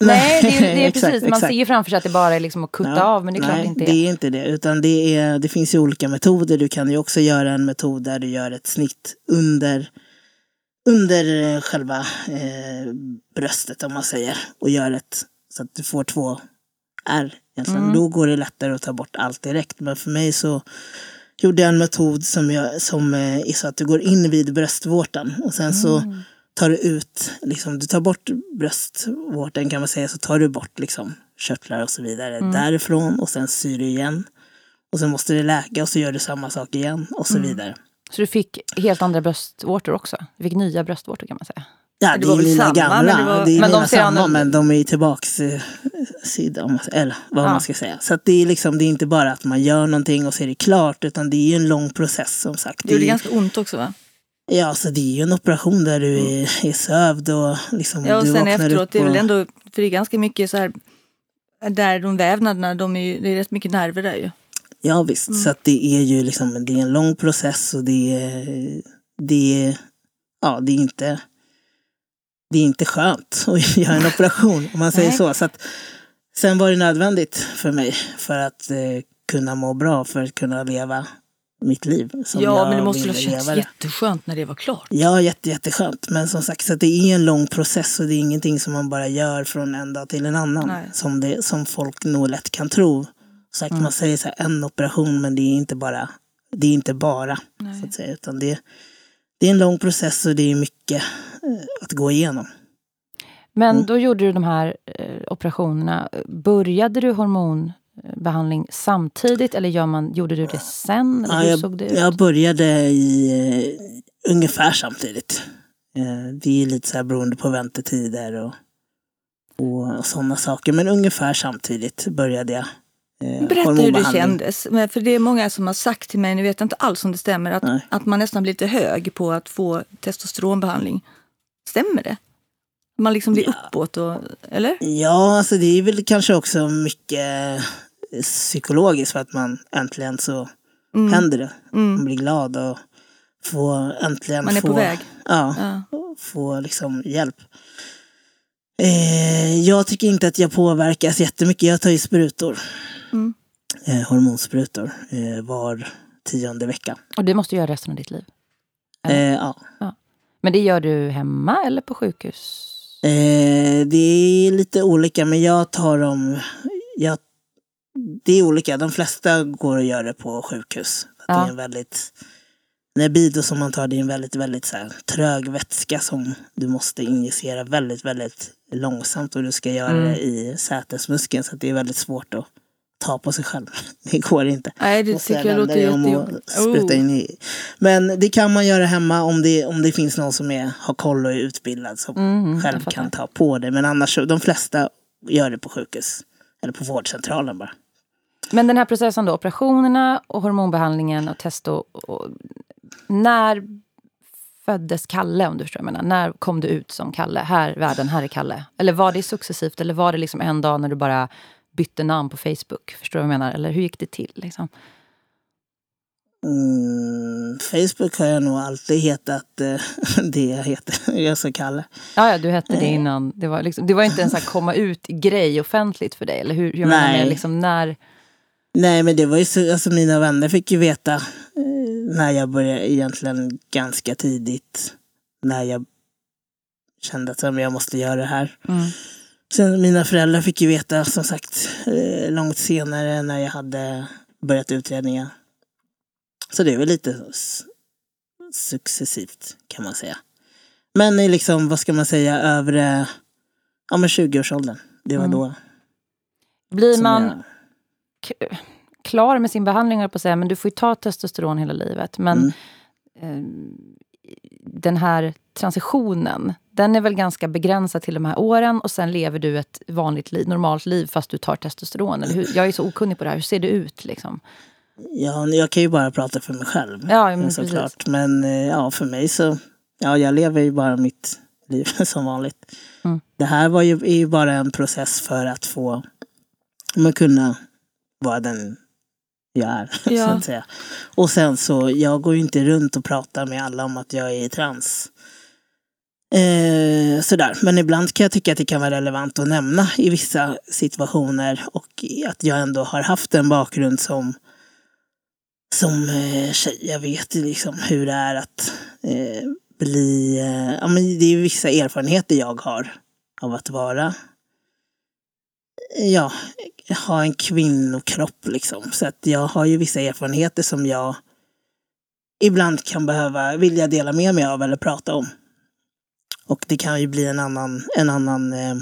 Nej, det är, det är (laughs) exakt, precis. Man exakt. ser ju framför sig att det bara är liksom att kutta ja, av, men det är klart nej, inte är. det är inte det. Utan det, är, det finns ju olika metoder. Du kan ju också göra en metod där du gör ett snitt under, under eh, själva eh, bröstet, om man säger. Och gör ett, så att du får två är. Egentligen. Mm. Då går det lättare att ta bort allt direkt. Men för mig så gjorde jag en metod som, jag, som är eh, så att du går in vid bröstvårtan och sen så mm. tar du ut, liksom, du tar bort bröstvårtan kan man säga, så tar du bort liksom, körtlar och så vidare mm. därifrån och sen syr du igen. Och sen måste det läka och så gör du samma sak igen och så mm. vidare. Så du fick helt andra bröstvårtor också? Du fick nya bröstvårtor kan man säga? Ja, Det det, var är mina samma, gamla. men var- det är Men de samma, men de är tillbaks eh, sida, om man, eller vad Ja. man ska säga. Så det är liksom, det är inte bara att man gör någonting och så är det klart, utan det är ju en lång process som sagt. Det gjorde är- ganska ont också va? Ja, så det är ju en operation där du är, är sövd och liksom Ja och du sen efteråt, det är väl ändå, för det är ganska mycket så här, där de vävnaderna, de är ju, det är rätt mycket nerver där ju. Ja visst, Mm. så att det är ju liksom det är en lång process och det är, det är, ja det är inte, det är inte skönt (laughs) att göra en operation om man säger Nej. så. så att, sen var det nödvändigt för mig för att eh, kunna må bra, för att kunna leva mitt liv som ja jag men det måste ha känts jätteskönt när det var klart. Ja, jätte, jätteskönt. Men som sagt, så det är en lång process och det är ingenting som man bara gör från en dag till en annan. Nej. Som, det, som folk nog lätt kan tro. Sagt, Mm. Man säger så här, en operation, men det är inte bara. Det är inte bara, Nej. så att säga. Utan det, det är en lång process och det är mycket eh, att gå igenom. Men Mm. då gjorde du de här eh, operationerna. Började du hormonbehandling samtidigt eller gör man, gjorde du det sen? Eller Ja, hur jag, såg det ut? jag började i eh, ungefär samtidigt. Det är lite så här beroende på väntetider och, och sådana saker. Men ungefär samtidigt började jag. Eh, Berätta hur det kändes. För det är många som har sagt till mig, nu vet jag inte alls om det stämmer, att, Nej. att man nästan blir lite hög på att få testosteronbehandling. Stämmer det? Man liksom blir Ja. uppåt och, eller? Ja, alltså det är väl kanske också mycket eh, psykologiskt för att man äntligen så Mm. händer det. Man Mm. blir glad och får äntligen Man är få, på väg. Ja, Ja. få liksom hjälp. Eh, jag tycker inte att jag påverkas jättemycket. Jag tar ju sprutor. Mm. Eh, hormonsprutor eh, var tionde vecka. Och det måste du göra resten av ditt liv. Eh, ja. Men det gör du hemma eller på sjukhus? Eh, det är lite olika, men jag tar dem... Jag, det är olika. De flesta går att göra på sjukhus. Att Det Ja. är en väldigt... Nebido som man tar, det är en väldigt, väldigt så här, trög vätska som du måste injicera väldigt, väldigt långsamt och du ska göra Mm. det i sätesmuskeln så det är väldigt svårt att ta på sig själv. (laughs) Det går inte. Nej, det Måste tycker jag låter och jättejobbigt. Oh. Men det kan man göra hemma om det, om det finns någon som är, har koll och är utbildad som Mm, själv kan ta på det. Men annars, de flesta gör det på sjukhus. Eller på vårdcentralen bara. Men den här processen då, operationerna och hormonbehandlingen och testo. Och, när föddes Kalle, om du förstår vad jag menar? När kom du ut som Kalle? Här, världen, här är Kalle. Eller var det successivt? Eller var det liksom en dag när du bara bytte namn på Facebook? Förstår du vad jag menar? Eller hur gick det till? Liksom? Mm, Facebook har jag nog alltid hetat eh, (laughs) det jag heter. (laughs) Jag så Kalle. Ja, ja, du hette det innan. Det var, liksom, det var inte en sån komma ut-grej offentligt för dig? Eller hur? Menar Nej. liksom när... Nej men det var ju så, alltså mina vänner fick ju veta eh, när jag började egentligen ganska tidigt. När jag kände att jag måste göra det här. Mm. Sen mina föräldrar fick ju veta som sagt eh, långt senare när jag hade börjat utredningen. Så det är väl lite successivt kan man säga. Men i liksom, vad ska man säga, övre ja, men 20-årsåldern. Det var Mm. då Blir man jag... klar med sin behandling, på att säga, men du får ju ta testosteron hela livet. Men Mm. eh, den här transitionen, den är väl ganska begränsad till de här åren och sen lever du ett vanligt liv, normalt liv fast du tar testosteron. Eller hur? Jag är så okunnig på det här. Hur ser det ut? Liksom? Ja, jag kan ju bara prata för mig själv. Ja, men såklart. precis. Men eh, ja, för mig så, ja, jag lever ju bara mitt liv (laughs) som vanligt. Mm. Det här var ju, är ju bara en process för att få, men kunna vara den jag är, (laughs) så Ja. att säga. Och sen så, jag går ju inte runt och pratar med alla om att jag är trans. Eh, sådär. Men ibland kan jag tycka att det kan vara relevant att nämna i vissa situationer och att jag ändå har haft en bakgrund som som eh, tjej. Jag vet ju liksom hur det är att eh, bli... Eh, ja, men det är ju vissa erfarenheter jag har av att vara... Ja, ha en kvinnokropp liksom. Så att jag har ju vissa erfarenheter som jag ibland kan behöva, vilja dela med mig av eller prata om. Och det kan ju bli en annan, en annan eh,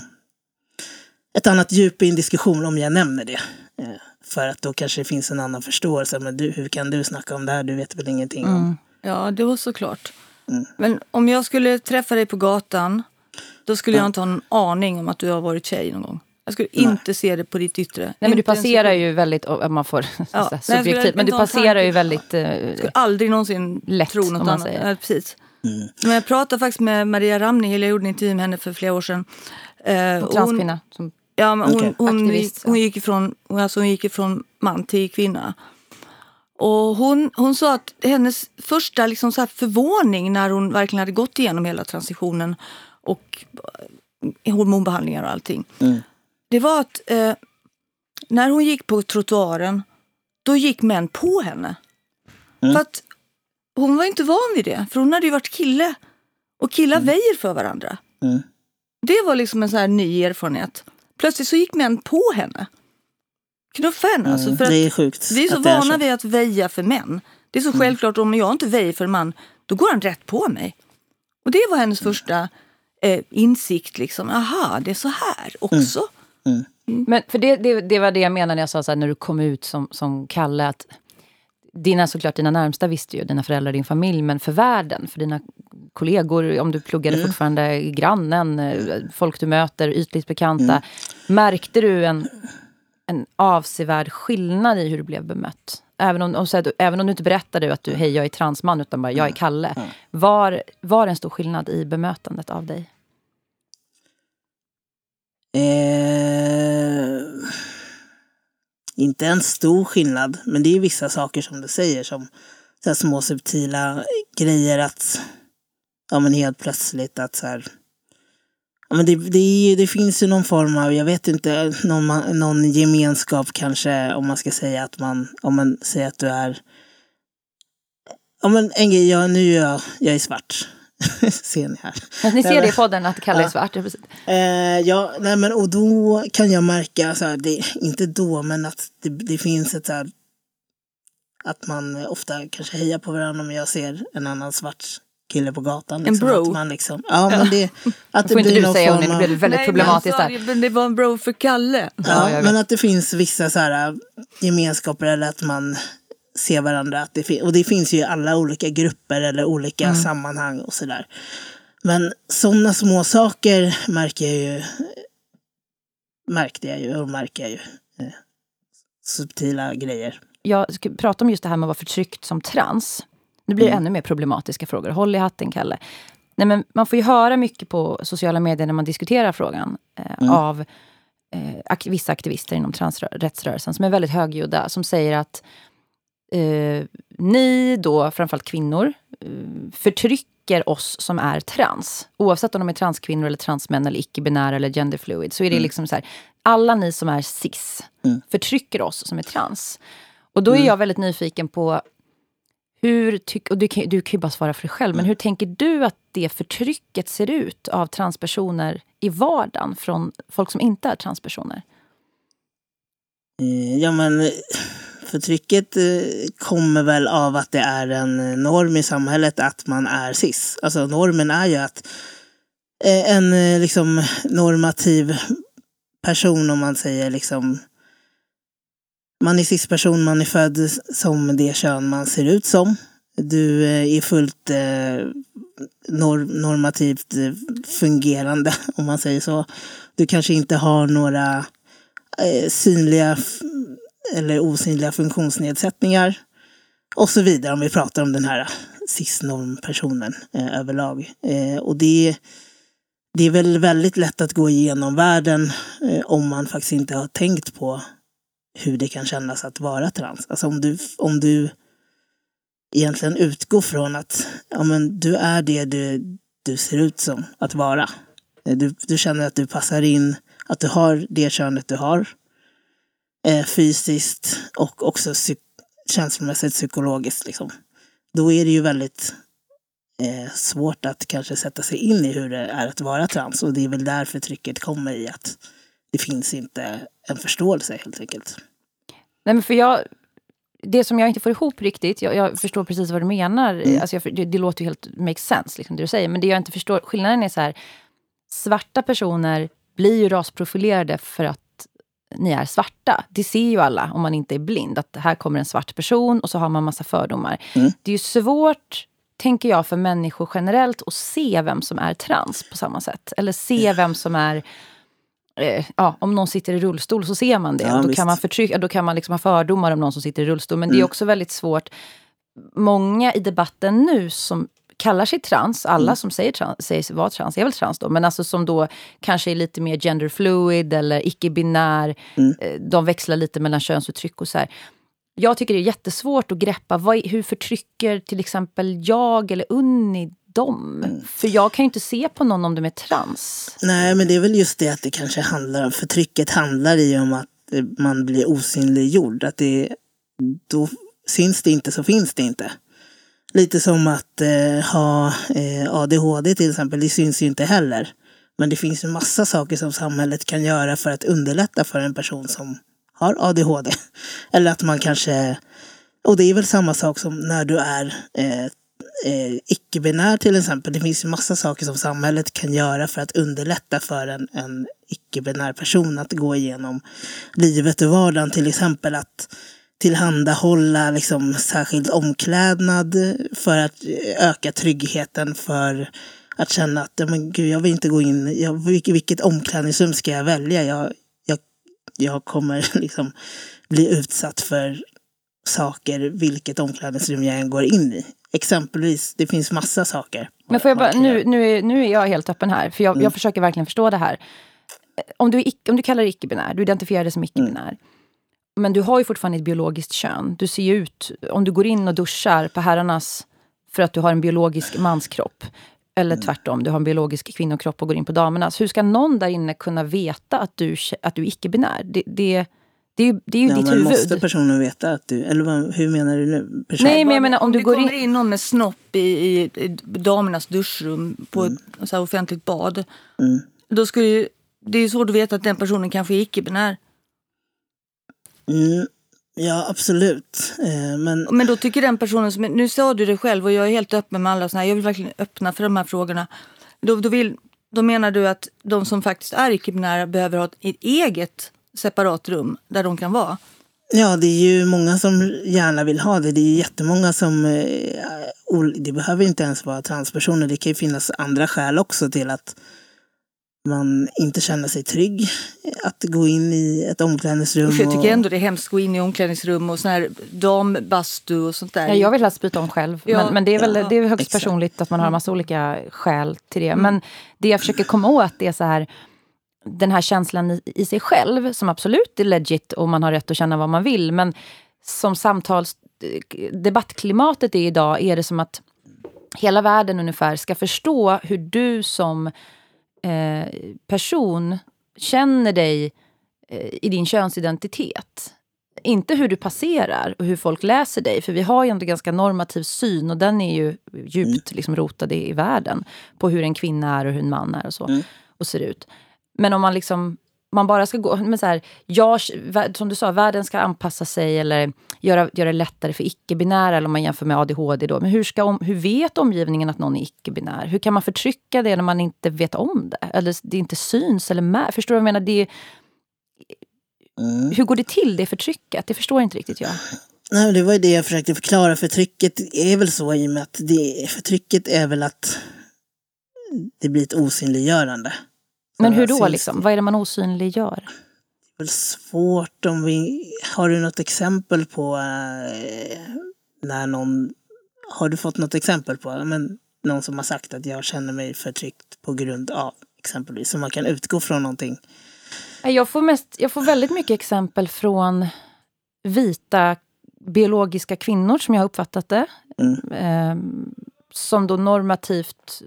ett annat djup i en diskussion om jag nämner det. Eh, för att då kanske det finns en annan förståelse. Men du, hur kan du snacka om det här? Du vet väl ingenting om... Mm. Ja, det var såklart. Men om jag skulle träffa dig på gatan, då skulle jag inte ha en aning om att du har varit tjej någon gång. Jag skulle inte se det på ditt yttre. Nej, men du Inte passerar ju väldigt, om man får (laughs) så Ja, nej, subjektivt, men du passerar ju väldigt... eh, Jag skulle aldrig någonsin Lätt, tro något om man annat. säger. Ja, precis. Men jag pratade faktiskt med Maria Ramnihil, jag gjorde en intervju med henne för flera år sedan. Eh, hon- transkvinna. Som, Ja, men hon, Okej. hon, Aktivist, gick, så. hon, gick ifrån, hon, alltså hon gick ifrån man till kvinna. Och hon, hon sa att hennes första liksom så här förvåning när hon verkligen hade gått igenom hela transitionen och eh, hormonbehandlingar och allting. Mm. Det var att eh, när hon gick på trottoaren, då gick män på henne. Mm. För att hon var inte van vid det, för hon hade ju varit kille. Och killar väjer för varandra. Mm. Det var liksom en sån här ny erfarenhet. Plötsligt så gick män på henne. Knuffa henne. Alltså, Mm, för att det är sjukt. vi är så att det är vana så. vid att väja för män. Det är så självklart, om jag inte väjer för en man, då går han rätt på mig. Och det var hennes första eh, insikt. Liksom. Aha, det är så här också. Men för det, det, det var det jag menade när jag sa så här, när du kom ut som, som Kalle. Att dina, såklart, dina närmsta visste ju, dina föräldrar, din familj. Men för världen, för dina kollegor, om du pluggade fortfarande i grannen, eh, folk du möter, ytligt bekanta. Märkte du en, en avsevärd skillnad i hur du blev bemött? Även om, om, här, även om du inte berättade att du, hej jag är transman, utan bara jag är Kalle. Var, var det en stor skillnad i bemötandet av dig? Eh, inte en stor skillnad, men det är vissa saker som du säger som så här små subtila grejer att ja men helt plötsligt att så här ja men det, det, är det finns ju någon form av, jag vet inte, någon, någon gemenskap kanske om man ska säga att man, om man säger att du är Ja men en grej, jag, nu är jag, jag är svart. (laughs) Ser ni här. Men ni ser det i podden, att Kalle är svart. Eh, ja, nej men och då kan jag märka, så här, det, inte då, men att det, det finns ett så här, att man ofta kanske hejar på varandra om jag ser en annan svart kille på gatan. Liksom, bro. Att man liksom, ja, men det, att får inte blir du säga om det blir väldigt Nej, problematiskt men, alltså, men det var en bro för Kalle. Ja, Ja, men att det finns vissa så här, gemenskaper eller att man ser varandra. Att det och det finns ju i alla olika grupper eller olika Mm. sammanhang och sådär. Men sådana små saker märker jag ju. Märkte jag ju och märker jag ju. Eh, subtila grejer. jag ska prata om just det här med att vara förtryckt som trans. Nu blir det ännu mer problematiska frågor. Håll i hatten, Kalle. Nej, men man får ju höra mycket på sociala medier när man diskuterar frågan eh, av eh, ak- vissa aktivister inom transrättsrörelsen som är väldigt högljudda. Som säger att eh, ni då, framförallt kvinnor, eh, förtrycker oss som är trans. Oavsett om de är transkvinnor, eller transmän, eller icke-binära eller genderfluid. Så är det liksom så här, alla ni som är cis förtrycker oss som är trans. Och då är jag väldigt nyfiken på hur tyck, och du kan, du kan ju bara svara för dig själv, men hur tänker du att det förtrycket ser ut av transpersoner i vardagen från folk som inte är transpersoner? Ja men förtrycket eh, kommer väl av att det är en eh, norm i samhället att man är cis. Alltså normen är ju att eh, en liksom normativ person om man säger liksom man är cis-person, man är född som det kön man ser ut som. Du är fullt eh, normativt fungerande om man säger så. Du kanske inte har några eh, synliga eller osynliga funktionsnedsättningar och så vidare om vi pratar om den här cis-normpersonen eh, överlag. Eh, och det, det är väl väldigt lätt att gå igenom världen eh, om man faktiskt inte har tänkt på hur det kan kännas att vara trans. Alltså om du, om du egentligen utgår från att ja, men du är det du, du ser ut som att vara. Eh, du, du känner att du passar in, att du har det könet du har. Eh, fysiskt och också psyk- känslomässigt psykologiskt. Liksom. Då är det ju väldigt eh, svårt att kanske sätta sig in i hur det är att vara trans. Och det är väl där förtrycket kommer i att det finns inte en förståelse helt enkelt. Nej, men för jag, det som jag inte får ihop riktigt, jag, jag förstår precis vad du menar, alltså jag, det, det låter ju helt makes sense, liksom, det du säger, men det jag inte förstår, skillnaden är så här, svarta personer blir ju rasprofilerade för att ni är svarta. Det ser ju alla, om man inte är blind, att här kommer en svart person och så har man massa fördomar. Det är ju svårt tänker jag, för människor generellt att se vem som är trans på samma sätt. Eller se vem som är... Eh, ja, om någon sitter i rullstol så ser man det. Ja, och då, visst. kan man förtrycka, då kan man liksom ha fördomar om någon som sitter i rullstol. Men det är Mm. också väldigt svårt. Många i debatten nu som kallar sig trans, alla Mm. som säger, trans, säger sig vara trans, är väl trans då, men alltså som då kanske är lite mer gender fluid eller icke-binär. Mm. Eh, De växlar lite mellan könsuttryck och så här. Jag tycker det är jättesvårt att greppa. Vad, hur förtrycker till exempel jag eller Unni dem? Mm. För jag kan ju inte se på någon om de är trans. Nej, men det är väl just det att det kanske handlar om, förtrycket handlar i om att eh, man blir osynliggjord. Att det, då syns det inte så finns det inte. Lite som att eh, ha eh, ADHD till exempel, det syns ju inte heller. Men det finns ju massa saker som samhället kan göra för att underlätta för en person som har ADHD. (laughs) Eller att man kanske, och det är väl samma sak som när du är eh, eh, icke-binär till exempel. Det finns ju massa saker som samhället kan göra för att underlätta för en, en icke-binär person att gå igenom livet och vardagen. Till exempel att tillhandahålla liksom särskild omklädnad för att öka tryggheten för att känna att men gud, jag vill inte gå in, jag, vilket, vilket omklädningsrum ska jag välja? Jag, jag, jag kommer (laughs) liksom bli utsatt för saker vilket omklädningsrum jag än går in i. Exempelvis, det finns massa saker. Men får jag bara, nu, nu, är, nu är jag helt öppen här, för jag, jag försöker verkligen förstå det här. Om du, är om du kallar dig icke-binär, du identifierar dig som icke-binär. Men du har ju fortfarande ett biologiskt kön. Du ser ju ut, om du går in och duschar på herrarnas för att du har en biologisk manskropp. Eller tvärtom, du har en biologisk kvinnokropp och går in på damernas. Hur ska någon där inne kunna veta att du, att du är icke-binär? Det, det, det, är ju- det är ju Ja, ditt men huvud. måste personen veta att du, eller vad, hur menar du nu? Person? Nej, men jag menar om du det går kommer in... in någon med snopp i, i, i damernas duschrum på ett så här offentligt bad. Mm. Då skulle ju, det är ju svårt att veta att den personen kanske är icke-binär. Mm, ja, absolut. Eh, men Men då tycker den personen som, nu sa du det själv och jag är helt öppen med alla såna här, jag vill verkligen öppna för de här frågorna. Då, då, vill, då menar du att de som faktiskt är icke-binära behöver ha ett, ett eget separat rum där de kan vara? ja, det är ju många som gärna vill ha det. Det är jättemånga som... Eh, det behöver inte ens vara transpersoner. Det kan ju finnas andra skäl också till att man inte känner sig trygg att gå in i ett omklädningsrum. Jag tycker ändå det är hemskt att gå in i omklädningsrum och sån här dambastu och sånt där. Ja, jag vill helst byta om själv. Ja, men, men det är väl ja, det är högst exakt. personligt att man har en massa olika skäl till det. Men det jag försöker komma åt är så här den här känslan i, i sig själv som absolut är legit och man har rätt att känna vad man vill. Men som samtals debattklimatet är idag är det som att hela världen ungefär ska förstå hur du som eh, person känner dig eh, i din könsidentitet. Inte hur du passerar och hur folk läser dig. För vi har ju ändå ganska normativ syn och den är ju djupt liksom, rotad i, i världen. På hur en kvinna är och hur en man är och så. Mm. Och ser ut. Men om man liksom man bara ska gå... Men så här, jag, som du sa, världen ska anpassa sig eller göra, göra det lättare för icke-binära, eller om man jämför med ADHD. Då. Men hur, ska om, hur vet omgivningen att någon är icke-binär? Hur kan man förtrycka det när man inte vet om det? Eller det inte syns eller med? Förstår du vad jag menar? Det, Mm. hur går det till, det förtrycket? Det förstår inte riktigt jag. Nej, det var ju det jag försökte förklara. Förtrycket är väl så i och med att det, förtrycket är väl att det blir ett osynliggörande. Men hur då? syns Liksom? Vad är det man osynliggör? Det är väl svårt om vi... Har du något exempel på eh, när någon... Har du fått något exempel på men, någon som har sagt att jag känner mig förtryckt på grund av exempelvis. Så man kan utgå från någonting. Jag får, mest, jag får väldigt mycket exempel från vita biologiska kvinnor, som jag har uppfattat det. Mm. Som då normativt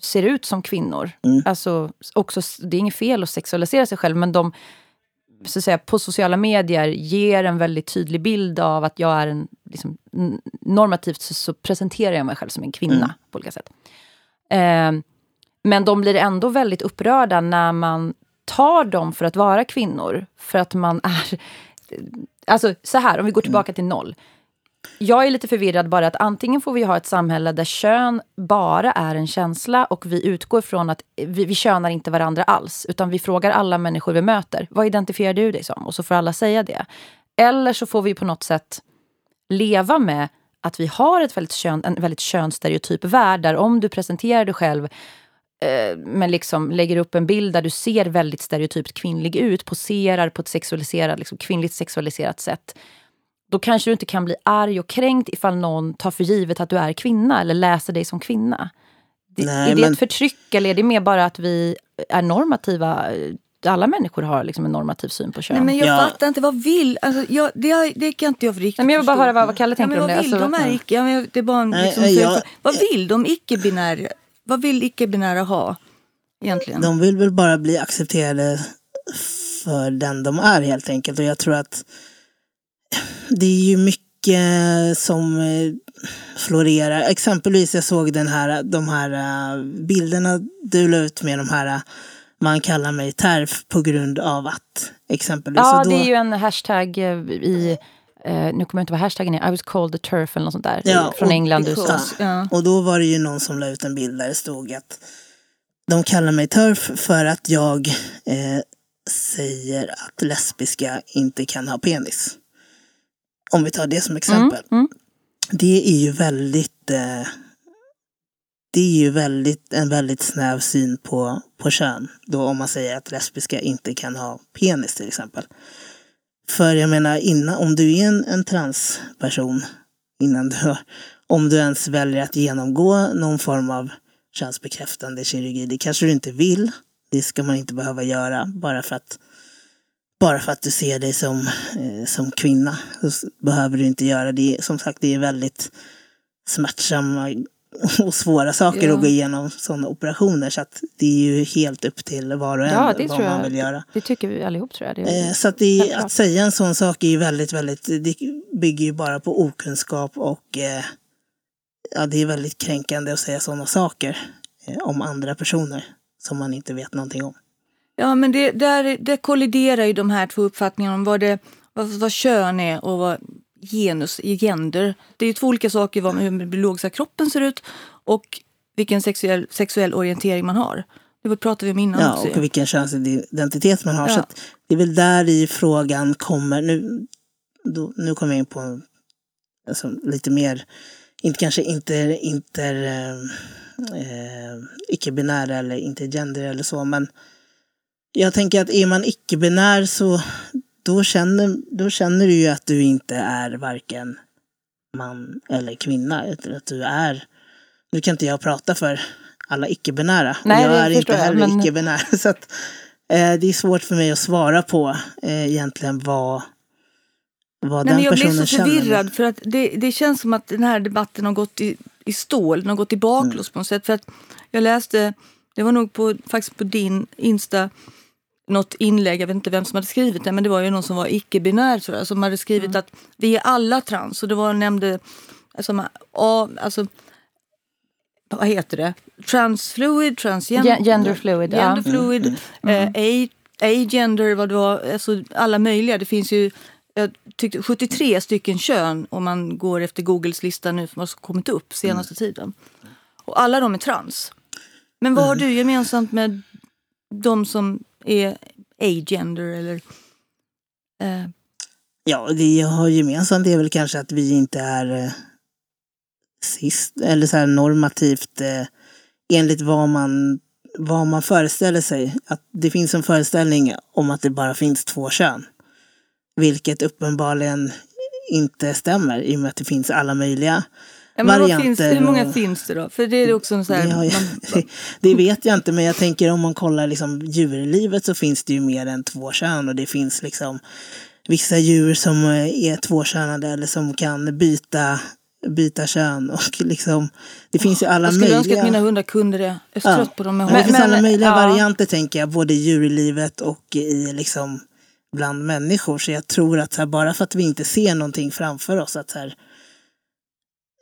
ser ut som kvinnor. Mm. Alltså, också, det är inget fel att sexualisera sig själv, men de så att säga, på sociala medier ger en väldigt tydlig bild av att jag är en... Liksom, normativt så, så presenterar jag mig själv som en kvinna Mm. på olika sätt. Eh, men de blir ändå väldigt upprörda när man tar dem för att vara kvinnor. För att man är... Alltså så här, om vi går tillbaka till noll. Jag är lite förvirrad bara att antingen får vi ha ett samhälle där kön bara är en känsla och vi utgår från att vi, vi könar inte varandra alls. Utan vi frågar alla människor vi möter, vad identifierar du dig som? Och så får alla säga det. Eller så får vi på något sätt leva med att vi har ett väldigt kön, en väldigt könsstereotyp värld där om du presenterar dig själv eh, men liksom lägger upp en bild där du ser väldigt stereotypt kvinnlig ut, poserar på ett sexualiserat, liksom kvinnligt sexualiserat sätt. Då kanske du inte kan bli arg och kränkt ifall någon tar för givet att du är kvinna eller läser dig som kvinna. Det, Nej, är det men- ett förtryck eller är det mer bara att vi är normativa? Alla människor har liksom en normativ syn på kön. Nej, men jag Ja. fattar inte, vad vill... Alltså, jag, det, det kan inte jag riktigt Nej, men jag vill bara förstå. höra vad- vad Kalle ja, tänker men om vad det. Vill Alltså, de här icke, ja, men det är bara en, Nej, liksom, nej, jag- följdfråga. Vad vill de icke-binära? Vad vill icke-binära ha egentligen? De vill väl bara bli accepterade för den de är helt enkelt. Och jag tror att det är ju mycket som eh, florerar. Exempelvis jag såg den här, de här eh, bilderna du la ut med de här eh, man kallar mig TERF på grund av att exempelvis. ja, då- det är ju en hashtag i... Eh, nu kommer jag inte vad hashtaggen är. I was called the turf eller något sånt där. Ja, från och- England, USA. Ja. Och då var det ju någon som la ut en bild där det stod att de kallar mig turf för att jag eh, säger att lesbiska inte kan ha penis. Om vi tar det som exempel. mm. Det är ju väldigt eh, det är ju väldigt, en väldigt snäv syn på, på kön. Då om man säger att lesbiska inte kan ha penis till exempel. För jag menar, innan, om du är en, en transperson, innan du, (laughs) om du ens väljer att genomgå någon form av könsbekräftande kirurgi, det kanske du inte vill. Det ska man inte behöva göra bara för att, bara för att du ser dig som, eh, som kvinna. Så behöver du inte göra det. Som sagt, det är väldigt smärtsamma (laughs) och svåra saker Ja. att gå igenom sådana operationer. Så att det är ju helt upp till var och en Ja, vad man jag. vill göra. Det tycker vi allihop tror jag. Eh, Så att, det, att säga en sån sak är ju väldigt, väldigt, det bygger ju bara på okunskap och eh, ja, det är väldigt kränkande att säga sådana saker eh, om andra personer som man inte vet någonting om. Ja, men det, där, det kolliderar ju de här två uppfattningarna om vad, det, vad, vad kön är och vad genus, gender. Det är ju två olika saker vad, hur den biologiska kroppen ser ut och vilken sexuell, sexuell orientering man har. Det pratade vi om innan Ja, också. och vilken könsidentitet man har. Ja. Så det är väl där i frågan kommer, nu, då, nu kommer jag in på alltså, lite mer, inte kanske inte inter, eh, eh, icke-binära eller intergender eller så, men jag tänker att är man icke-binär så då känner, då känner du ju att du inte är varken man eller kvinna, utan att du är, nu kan inte jag prata för alla icke-binära. Nej, jag är inte heller men- icke-binär. (laughs) Så att, eh, det är svårt för mig att svara på eh, egentligen vad, vad Nej, den men jag blir personen så känner. förvirrad för att det, det känns som att den här debatten har gått i, i stål, den har gått i baklås på något sätt. För att jag läste, det var nog på, faktiskt på din Insta, något inlägg, jag vet inte vem som hade skrivit det, men det var ju någon som var icke-binär tror jag, som hade skrivit att vi är alla trans. Och det var, nämnde, alltså, ja, alltså vad heter det? Transfluid, transgender, Gen- genderfluid, ja. genderfluid, eh, a- agender, vad det var, alltså alla möjliga. Det finns ju jag tyckte 73 stycken kön om man går efter Googles lista nu som har kommit upp senaste tiden. Och alla de är trans. Men vad har du gemensamt med de som är agender eller eh, Ja, det jag har gemensamt är väl kanske att vi inte är eh, sist, eller så här normativt eh, enligt vad man, vad man föreställer sig. Att det finns en föreställning om att det bara finns två kön. Vilket uppenbarligen inte stämmer i och med att det finns alla möjliga ja, varianter. finns, Hur många finns det då? För det är också en så här, det, jag, man, (laughs) det vet jag inte, men jag tänker om man kollar liksom djurlivet så finns det ju mer än två kön och det finns liksom vissa djur som eh, är tvåkönade eller som kan byta, byta kön och liksom det finns ju alla jag skulle önska möjliga. att mina hundar kunde det. Jag är Ja. trött på dem. Men det finns Men- alla möjliga ja. varianter tänker jag, både i djurlivet och i liksom bland människor. Så jag tror att här, bara för att vi inte ser någonting framför oss, att här,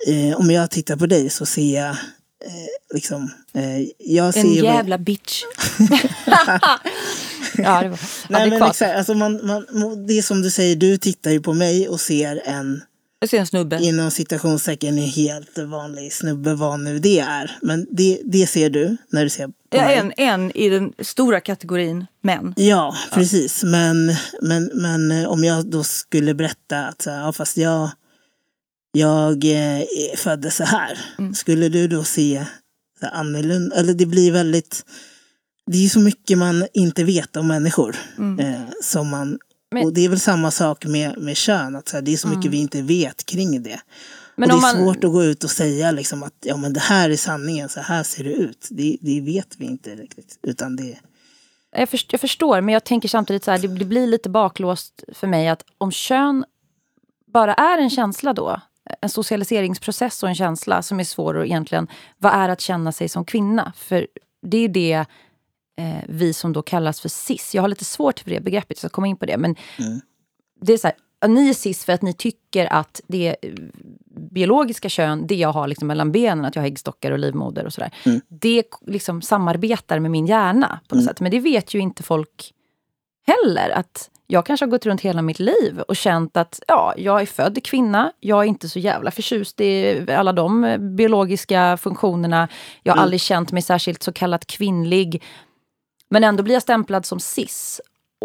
eh, om jag tittar på dig så ser jag eh, liksom, eh, jag ser En jävla bitch. (laughs) ja, det var Nej, men exakt, alltså man, man, det är som du säger, du tittar ju på mig och ser en Jag ser en snubbe. inom citationstecken en helt vanlig snubbe, vad nu det är. Men det, det ser du när du ser på Jag mig. en, en i den stora kategorin män. Ja, precis. Men, men, men eh, om jag då skulle berätta att ja, fast jag, jag eh, föddes så här. Mm. Skulle du då se så annorlunda? Eller det blir väldigt... Det är så mycket man inte vet om människor. Mm. Eh, som man, Men- och det är väl samma sak med, med kön. Att så här, det är så mycket vi inte vet kring det. Men och det är man- svårt att gå ut och säga liksom att ja, men det här är sanningen, så här ser det ut. Det, det vet vi inte riktigt. Utan det, Jag, först, jag förstår, men jag tänker samtidigt så här, det, det blir lite baklåst för mig att om kön bara är en känsla då, en socialiseringsprocess och en känsla som är svår att egentligen, vad är att känna sig som kvinna? För det är det eh, vi som då kallas för cis, jag har lite svårt för det begreppet, jag ska komma in på det, men Mm. det är så här, ni är cis för att ni tycker att det eh, biologiska kön, det jag har liksom mellan benen, att jag har äggstockar och livmoder och sådär. Mm. Det liksom samarbetar med min hjärna på något sätt. Men det vet ju inte folk heller. Att jag kanske har gått runt hela mitt liv och känt att ja, jag är född kvinna. Jag är inte så jävla förtjust i alla de eh, biologiska funktionerna. Jag har aldrig känt mig särskilt så kallat kvinnlig. Men ändå blir jag stämplad som cis.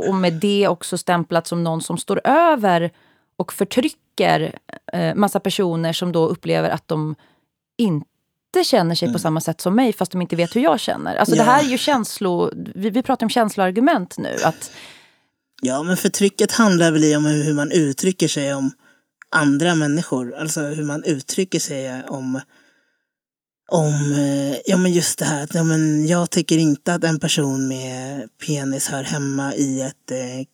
Och med det också stämplad som någon som står över och förtrycker eh, massa personer som då upplever att de inte känner sig på samma sätt som mig fast de inte vet hur jag känner. Alltså det Ja. här är ju känslo... Vi, vi pratar om känsloargument nu. Att, Ja, men förtrycket handlar väl om hur man uttrycker sig om andra människor. Alltså hur man uttrycker sig om, om eh, ja, men just det här att ja, men jag tycker inte att en person med penis hör hemma i ett eh,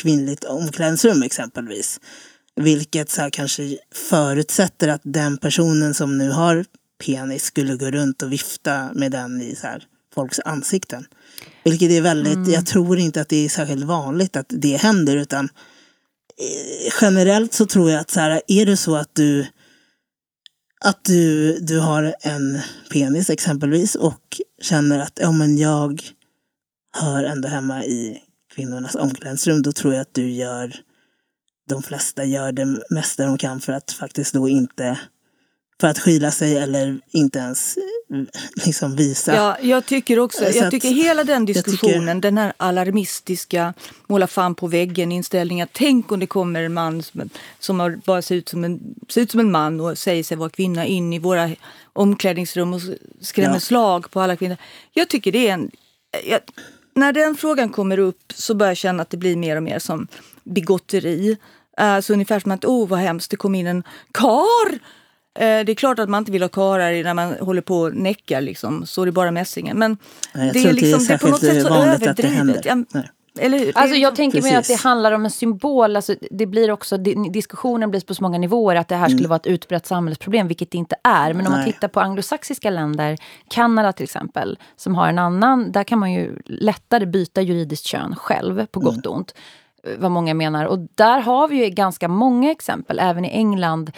kvinnligt omklädningsrum exempelvis. Vilket så här, kanske förutsätter att den personen som nu har penis skulle gå runt och vifta med den i så här, folks ansikten. Vilket är väldigt, jag tror inte att det är särskilt vanligt att det händer utan eh, generellt så tror jag att så här, är det så att du att du, du har en penis exempelvis och känner att ja, men jag hör ändå hemma i kvinnornas omklädningsrum, då tror jag att du gör de flesta gör det mesta de kan för att faktiskt då inte för att skyla sig eller inte ens eh, liksom visa. Ja, jag tycker också, Så jag att- tycker hela den diskussionen, tycker- den här alarmistiska, måla fan på väggen inställningen, tänk om det kommer en man som, som har, bara ser ut, som en, ser ut som en man och säger sig vara kvinna in i våra omklädningsrum och skrämmer Ja. slag på alla kvinnor. Jag tycker det är en... Jag, när den frågan kommer upp så börjar jag känna att det blir mer och mer som bigotteri. Uh, så ungefär som att, oh vad hemskt, det kom in en kar Det är klart att man inte vill ha karlar när man håller på och näckar, liksom. så är det bara mässingen. Men Nej, det är, är liksom, det är på något sätt så överdrivet. eller är alltså jag tänker mig att det handlar om en symbol. Alltså det blir också, di- diskussionen blir på så många nivåer att det här skulle vara ett utbrett samhällsproblem, vilket det inte är. Men om man Nej. tittar på anglosaxiska länder, Kanada till exempel, som har en annan, där kan man ju lättare byta juridiskt kön själv, på gott och ont. eh, Vad många menar. Och där har vi ju ganska många exempel, även i England, eh,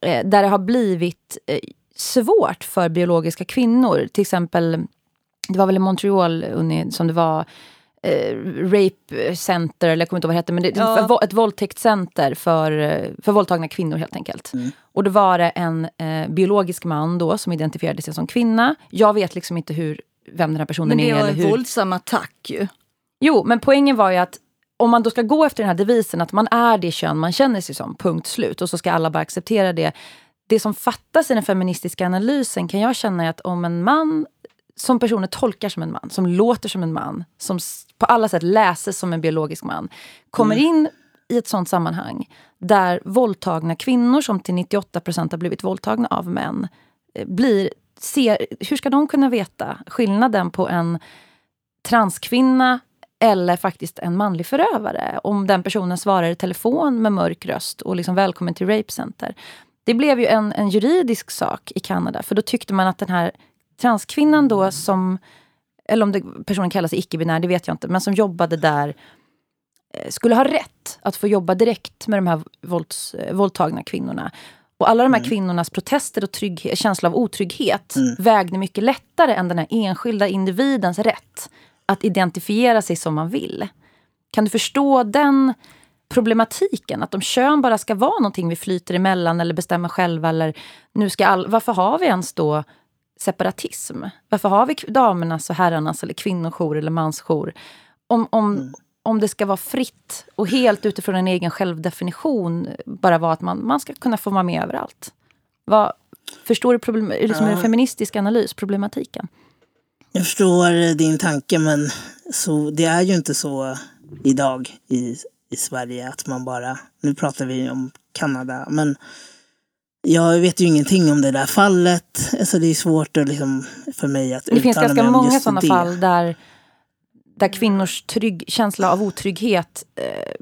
där det har blivit eh, svårt för biologiska kvinnor. Till exempel, det var väl i Montreal som det var eh, rape center, eller jag kommer inte ihåg vad det hette, men det, Ja. ett vå- ett våldtäktscenter för, eh, för våldtagna kvinnor helt enkelt. Och då var det en eh, biologisk man då som identifierade sig som kvinna. Jag vet liksom inte hur, vem den här personen Men det är. var en hur. våldsam attack ju. Jo, men poängen var ju att om man då ska gå efter den här devisen att man är det kön man känner sig som, punkt slut. Och så ska alla bara acceptera det. Det som fattas i den feministiska analysen kan jag känna är att om en man som personer tolkar som en man, som låter som en man, som på alla sätt läses som en biologisk man, kommer in i ett sånt sammanhang där våldtagna kvinnor, som till 98 procent har blivit våldtagna av män, eh, blir, ser, hur ska de kunna veta skillnaden på en transkvinna eller faktiskt en manlig förövare. Om den personen svarar i telefon med mörk röst och liksom välkommen till Rape Center. Det blev ju en, en juridisk sak i Kanada. För då tyckte man att den här transkvinnan då som, eller om det, personen kallar sig icke-binär, det vet jag inte, men som jobbade där eh, skulle ha rätt att få jobba direkt med de här vålds, eh, våldtagna kvinnorna. Och alla de här kvinnornas protester och trygghet, känsla av otrygghet vägde mycket lättare än den här enskilda individens rätt att identifiera sig som man vill. Kan du förstå den problematiken? Att om kön bara ska vara någonting vi flyter emellan eller bestämmer själva. Eller nu ska all, varför har vi ens då separatism? Varför har vi damernas och herrarnas eller kvinnojour eller mansjour? Om, om, om om det ska vara fritt och helt utifrån en egen självdefinition bara vara att man, man ska kunna få vara med överallt. Vad, förstår du problem, liksom Ja. en feministisk analys, problematiken? Jag förstår din tanke men så, det är ju inte så idag i, i Sverige att man bara, nu pratar vi om Kanada, men jag vet ju ingenting om det där fallet. Alltså det är svårt att liksom, för mig att Det finns uttala ganska många sådana det. fall där, där kvinnors trygg, känsla av otrygghet eh,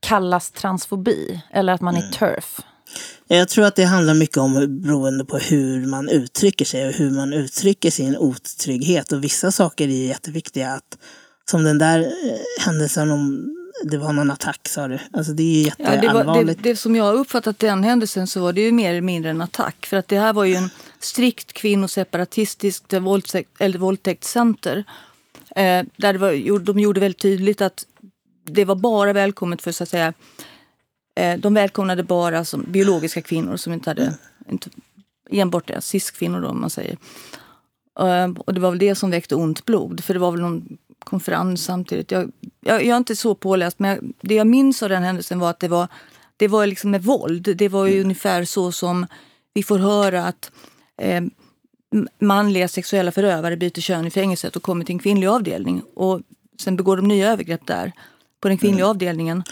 kallas transfobi. Eller att man är Mm. turf. Jag tror att det handlar mycket om beroende på hur man uttrycker sig och hur man uttrycker sin otrygghet. Och vissa saker är jätteviktiga. Att, som den där eh, händelsen om det var någon attack sa du. Alltså det är ju Ja, det, var, det, jätteallvarligt. det som jag har uppfattat den händelsen så var det ju mer eller mindre en attack. För att det här var ju en strikt kvinnoseparatistiskt våldtäkt, eller våldtäktscenter. Eh, där det var, de gjorde väldigt tydligt att det var bara välkommet för så att säga de välkomnade bara som biologiska kvinnor som inte hade inte, enbart det, cis-kvinnor då om man säger. Eh, och det var väl det som väckte ont blod för det var väl någon konferens samtidigt. Jag, jag, jag är inte så påläst men jag, det jag minns av den händelsen var att det var, det var liksom med våld. Det var ju ungefär så som vi får höra att eh, manliga sexuella förövare byter kön i fängelset och kommer till en kvinnlig avdelning. Och sen begår de nya övergrepp där, på den kvinnliga avdelningen.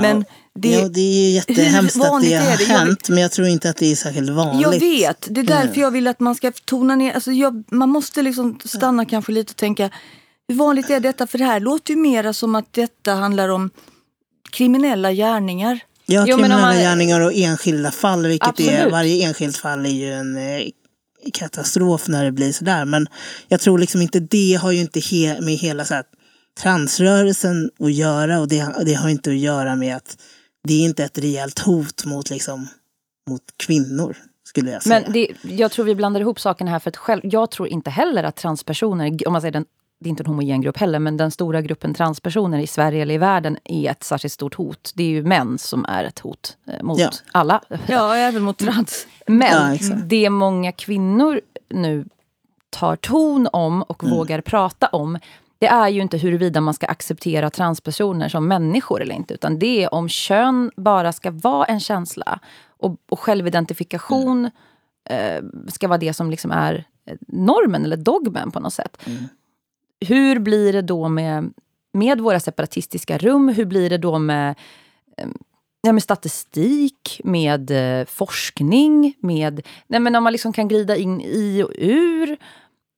Men det, ja, det är jättehemskt hur att det vanligt har är det? Jag- hänt. Men jag tror inte att det är särskilt vanligt. jag vet, det är därför jag vill att man ska tona ner. Alltså jag, man måste liksom stanna kanske lite och tänka, hur vanligt är detta? För det här låter ju mera som att detta handlar om kriminella gärningar. Ja, Jo, kriminella man- gärningar och enskilda fall. Vilket är, Absolut. varje enskilt fall är ju en eh, katastrof när det blir sådär. Men jag tror liksom inte det har ju inte he, med hela så här, transrörelsen att göra. Och det, det har inte att göra med att det är inte ett rejält hot mot, liksom, mot kvinnor. Skulle jag säga. Men det, jag tror vi blandar ihop sakerna här. för att själv, Jag tror inte heller att transpersoner, om man säger den, det är inte en homogen grupp heller, men den stora gruppen transpersoner i Sverige eller i världen är ett särskilt stort hot. Det är ju män som är ett hot eh, mot Ja. alla. Ja, även mot trans. Ja, Men exakt. det många kvinnor nu tar ton om och Mm. vågar prata om det är ju inte huruvida man ska acceptera transpersoner som människor eller inte. Utan det är om kön bara ska vara en känsla. Och, och självidentifikation eh, ska vara det som liksom är eh, normen eller dogmen på något sätt. Hur blir det då med, med våra separatistiska rum? Hur blir det då med eh, Ja, med statistik, med eh, forskning, med... Nej, men om man liksom kan glida in i och ur.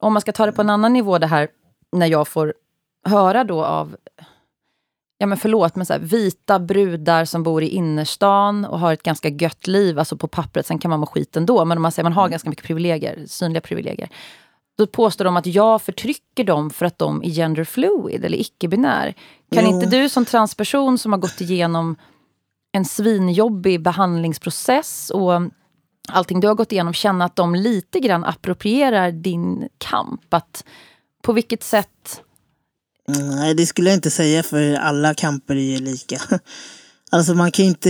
Om man ska ta det på en annan nivå, det här jag får höra då av ja men förlåt, men så här, vita brudar som bor i innerstan och har ett ganska gött liv, alltså på pappret, sen kan man må skit ändå, men om man säger man har ganska mycket privilegier, synliga privilegier. Då påstår de att jag förtrycker dem för att de är gender fluid eller icke-binär. Kan Jo. inte du som transperson som har gått igenom en svinjobbig behandlingsprocess och allting du har gått igenom känna att de lite grann approprierar din kamp? Att på vilket sätt... Nej, det skulle jag inte säga för alla kamper är ju lika. (laughs) Alltså man kan inte,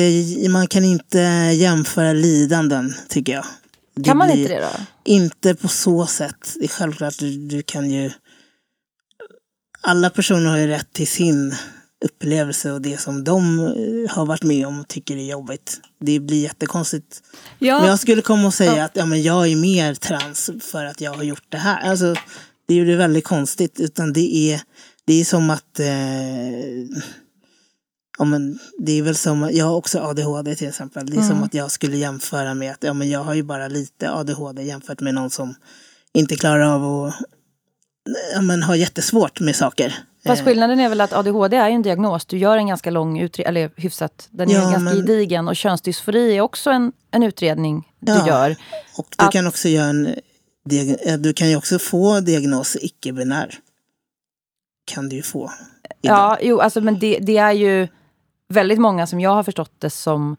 man kan inte jämföra lidanden tycker jag. Det Kan man inte det då? Inte på så sätt. Det är självklart, du, du kan ju... Alla personer har ju rätt till sin upplevelse och det som de eh, har varit med om och tycker är jobbigt. Det blir jättekonstigt. Ja, Men jag skulle komma och säga att ja, men jag är mer trans för att jag har gjort det här. Alltså, det är ju väldigt konstigt. Utan det är, det är som att... Eh, ja, men det är väl som, jag har också ADHD till exempel. Det är som att jag skulle jämföra med att ja, men jag har ju bara lite ADHD jämfört med någon som inte klarar av att ja, men har jättesvårt med saker. Fast skillnaden är väl att ADHD är en diagnos. Du gör en ganska lång utredning, eller hyfsat, den är Ja, ganska men- gedigen. Och könsdysfori är också en, en utredning du Ja. gör. Och du Att- kan också göra en, eh, du kan ju också få diagnos icke-binär. Kan du ju få. idag. Ja, jo, alltså, men det, det är ju väldigt många som jag har förstått det som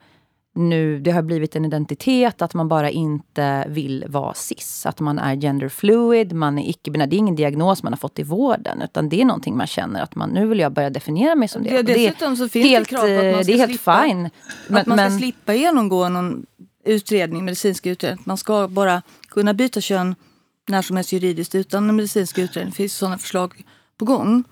nu, det har blivit en identitet att man bara inte vill vara cis. Att man är gender fluid, man är icke-binär. Det är ingen diagnos man har fått i vården. Utan det är någonting man känner att man, nu vill jag börja definiera mig som det. det, Och det är dessutom så finns helt, det krav på att eh, man ska det är helt slippa, fine. att man ska slippa genomgå någon utredning, medicinsk utredning. Man ska bara kunna byta kön när som helst juridiskt utan en medicinsk utredning. Det finns sådana förslag på gång.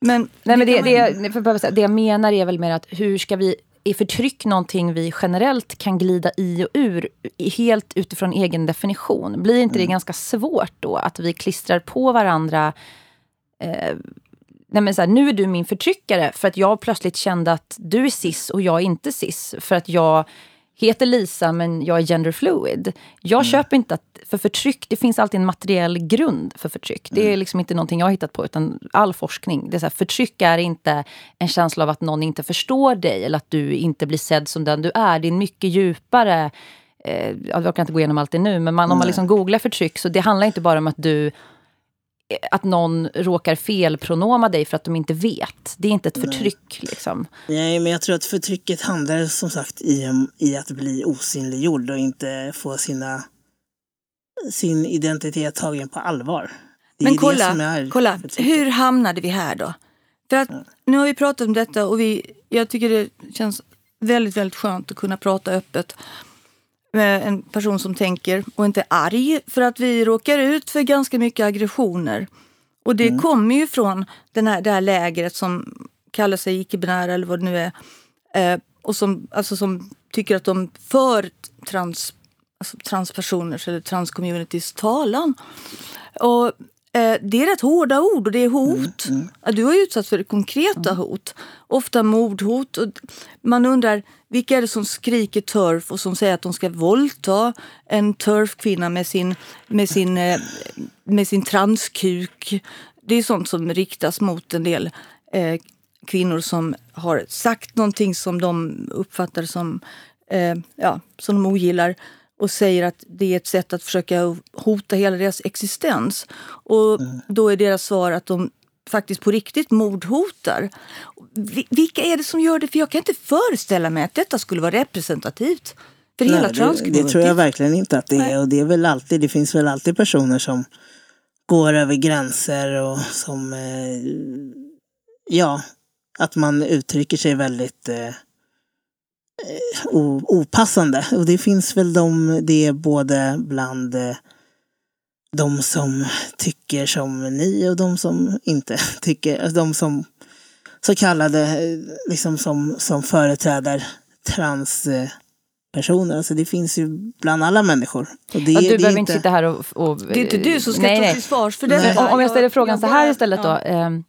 Men, Nej, men det, det, för det jag menar är väl mer att hur ska vi... Är förtryck någonting vi generellt kan glida i och ur helt utifrån egen definition? Blir inte det ganska svårt då att vi klistrar på varandra eh, nej men så här, nu är du min förtryckare för att jag plötsligt kände att du är cis och jag är inte cis. För att jag heter Lisa men jag är gender fluid. Jag köper inte att för förtryck, det finns alltid en materiell grund för förtryck. Det är liksom inte någonting jag har hittat på utan all forskning. Det är så här, förtryck är inte en känsla av att någon inte förstår dig eller att du inte blir sedd som den du är. Det är en mycket djupare eh, jag orkar inte gå igenom allt det nu, men man, om man liksom googlar förtryck så det handlar inte bara om att du att någon råkar felpronoma dig för att de inte vet. Det är inte ett förtryck. Liksom. Nej, men jag tror att förtrycket handlar som sagt i, i att bli osynliggjord och inte få sina, sin identitet tagen på allvar. Det är Men det kolla, som är kolla hur hamnade vi här då? För att nu har vi pratat om detta och vi, jag tycker det känns väldigt, väldigt skönt att kunna prata öppet en person som tänker och inte är arg för att vi råkar ut för ganska mycket aggressioner. Och det kommer ju från den här, det här lägret som kallar sig icke-binära eller vad det nu är. Eh, och som, alltså, som tycker att de för trans, alltså, transpersoners eller transcommunities talan. Och, det är rätt hårda ord och det är hot. Ja, Du har ju utsatts för konkreta hot. Ofta mordhot. Och man undrar vilka är det som skriker turf och som säger att de ska våldta en turfkvinna med sin, med sin, eh, med sin transkuk. Det är sånt som riktas mot en del eh, kvinnor som har sagt någonting som de uppfattar som, eh, ja, som de ogillar och säger att det är ett sätt att försöka hota hela deras existens. Och då är deras svar att de faktiskt på riktigt mordhotar. Vi- Vilka är det som gör det? För jag kan inte föreställa mig att detta skulle vara representativt för hela Nej, det, det transcommunityt. tror jag verkligen inte att det Nej. är. Och det är väl alltid, det finns väl alltid personer som går över gränser och som, eh, ja, att man uttrycker sig väldigt eh, opassande. Och det finns väl de, det både bland eh, de som tycker som ni och de som inte (laughs) tycker, alltså de som så kallade, eh, liksom som, som företräder transpersoner. personer. Alltså det finns ju bland alla människor. Och det, Ja, du det behöver inte sitta här och... och Det är inte du som ska nej, ta nej. till svars för. Men om, om jag ställer frågan så här istället ja. då.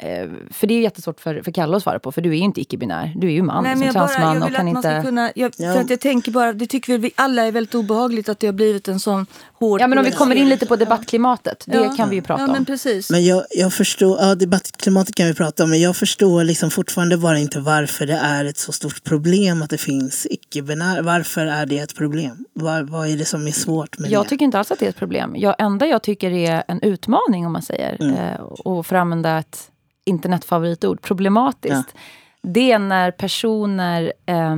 Eh, för det är jättesvårt för, för Kalle att svara på, för du är ju inte icke-binär. Du är ju man, Nej, som men jag, bara, transman jag och vill kan att man ska inte... kunna... Jag, Ja. För att jag tänker bara, det tycker väl vi alla är väldigt obehagligt att det har blivit en sån hård... Ja, men om vi kommer in lite på debattklimatet, det Ja. kan vi ju prata Ja, men om. precis. Men jag, jag förstår, ja debattklimatet kan vi prata om, men jag förstår liksom fortfarande bara inte varför det är ett så stort problem att det finns icke-binära. Varför är det ett problem? Vad, vad är det som är svårt med Jag det? tycker inte alls att det är ett problem. Jag, enda jag tycker är en utmaning, om man säger, Mm. eh, och för att använda ett internetfavoritord, problematiskt. Det är när personer eh,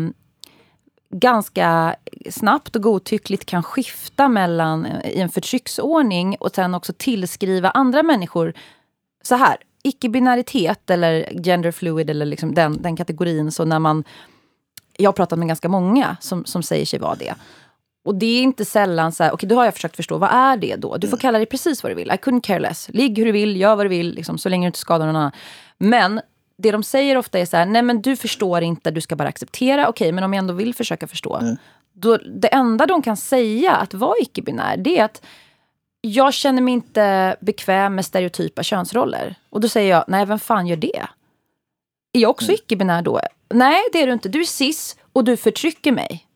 ganska snabbt och godtyckligt kan skifta mellan eh, i en förtrycksordning och sen också tillskriva andra människor så här, icke-binaritet eller gender fluid eller liksom den, den kategorin. Så när man, jag har pratat med ganska många som, som säger sig vara det. Och det är inte sällan så här, okej då har jag försökt förstå, vad är det då? Du får kalla det precis vad du vill. I couldn't care less. Ligg hur du vill, gör vad du vill, liksom, så länge du inte skadar någon annan. Men det de säger ofta är så här, nej men du förstår inte, du ska bara acceptera. Okej, men om jag ändå vill försöka förstå. Då, det enda de kan säga att vara icke-binär, det är att jag känner mig inte bekväm med stereotypa könsroller. Och då säger jag, nej vem fan gör det? Är jag också icke-binär då? Nej, det är du inte. Du är cis och du förtrycker mig.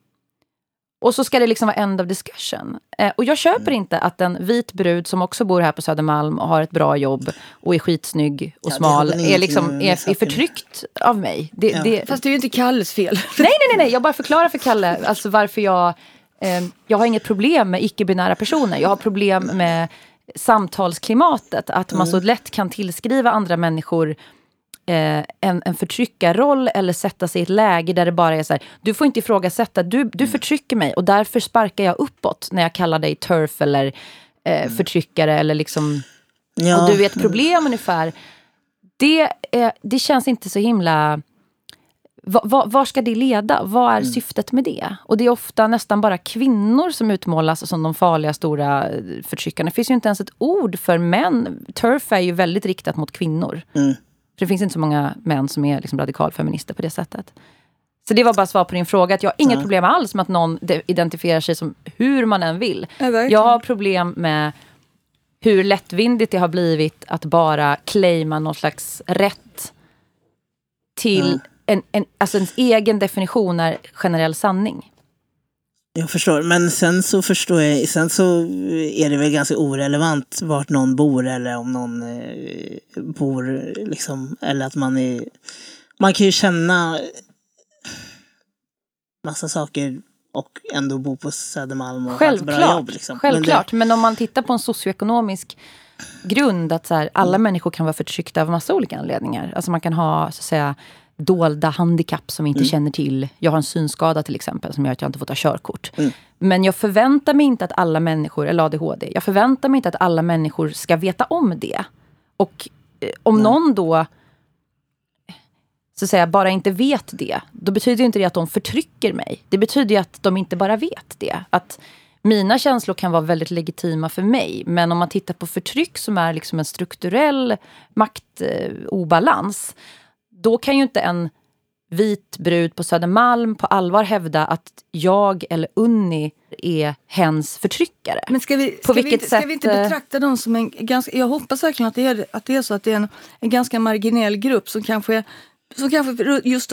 Och så ska det liksom vara end of discussion. Eh, och jag köper inte att en vit brud som också bor här på Södermalm och har ett bra jobb och är skitsnygg och Ja, smal är, liksom, är, är förtryckt av mig. Det, Ja. det, Fast det är ju inte Kalles fel. (laughs) Nej, nej, nej, nej. Jag bara förklarar för Kalle alltså varför jag... Eh, jag har inget problem med icke-binära personer. Jag har problem med samtalsklimatet. Att man så lätt kan tillskriva andra människor eh, en, en förtryckarroll eller sätta sig i ett läge där det bara är så här, du får inte ifrågasätta, du, du förtrycker mig och därför sparkar jag uppåt när jag kallar dig turf eller eh, förtryckare eller liksom, Ja, och du är ett problem ungefär. Det, är, det känns inte så himla... Va, va, var ska det leda? Vad är syftet med det? Och det är ofta nästan bara kvinnor som utmålas som de farliga stora eh, förtryckarna. Det finns ju inte ens ett ord för män. Turf är ju väldigt riktat mot kvinnor. Mm. För det finns inte så många män som är liksom radikalfeminister på det sättet. Så det var bara svar på din fråga. Att jag har inget Ja. problem alls med att någon de- identifierar sig som hur man än vill. Verkligen. jag har problem med hur lättvindigt det har blivit att bara claima någon slags rätt till en, en, alltså ens egen definition är generell sanning. Jag förstår, men sen så förstår jag, sen så är det väl ganska orelevant vart någon bor eller om någon eh, bor liksom, eller att man är, man kan ju känna massa saker och ändå bo på Södermalm och ha ett bra Självklart. jobb. Liksom. Men Självklart. Men, om man tittar på en socioekonomisk grund, att så här, alla människor kan vara förtryckta av massa olika anledningar. Alltså man kan ha så att säga, dolda handikapp som vi inte känner till. Jag har en synskada till exempel som gör att jag inte får ta körkort. Men jag förväntar mig inte att alla människor, eller ADHD, jag förväntar mig inte att alla människor ska veta om det. Och eh, om någon då så att säga, bara inte vet det, då betyder inte det att de förtrycker mig. Det betyder ju att de inte bara vet det. Att mina känslor kan vara väldigt legitima för mig. Men om man tittar på förtryck som är liksom en strukturell maktobalans. Då kan ju inte en vit brud på Södermalm på allvar hävda att jag eller Unni är hens förtryckare. Men ska vi, På ska vi, vilket inte, ska sätt, vi inte eh, betrakta dem som en ganska... Jag hoppas verkligen att det är, att det är så att det är en, en ganska marginell grupp som kanske, som kanske just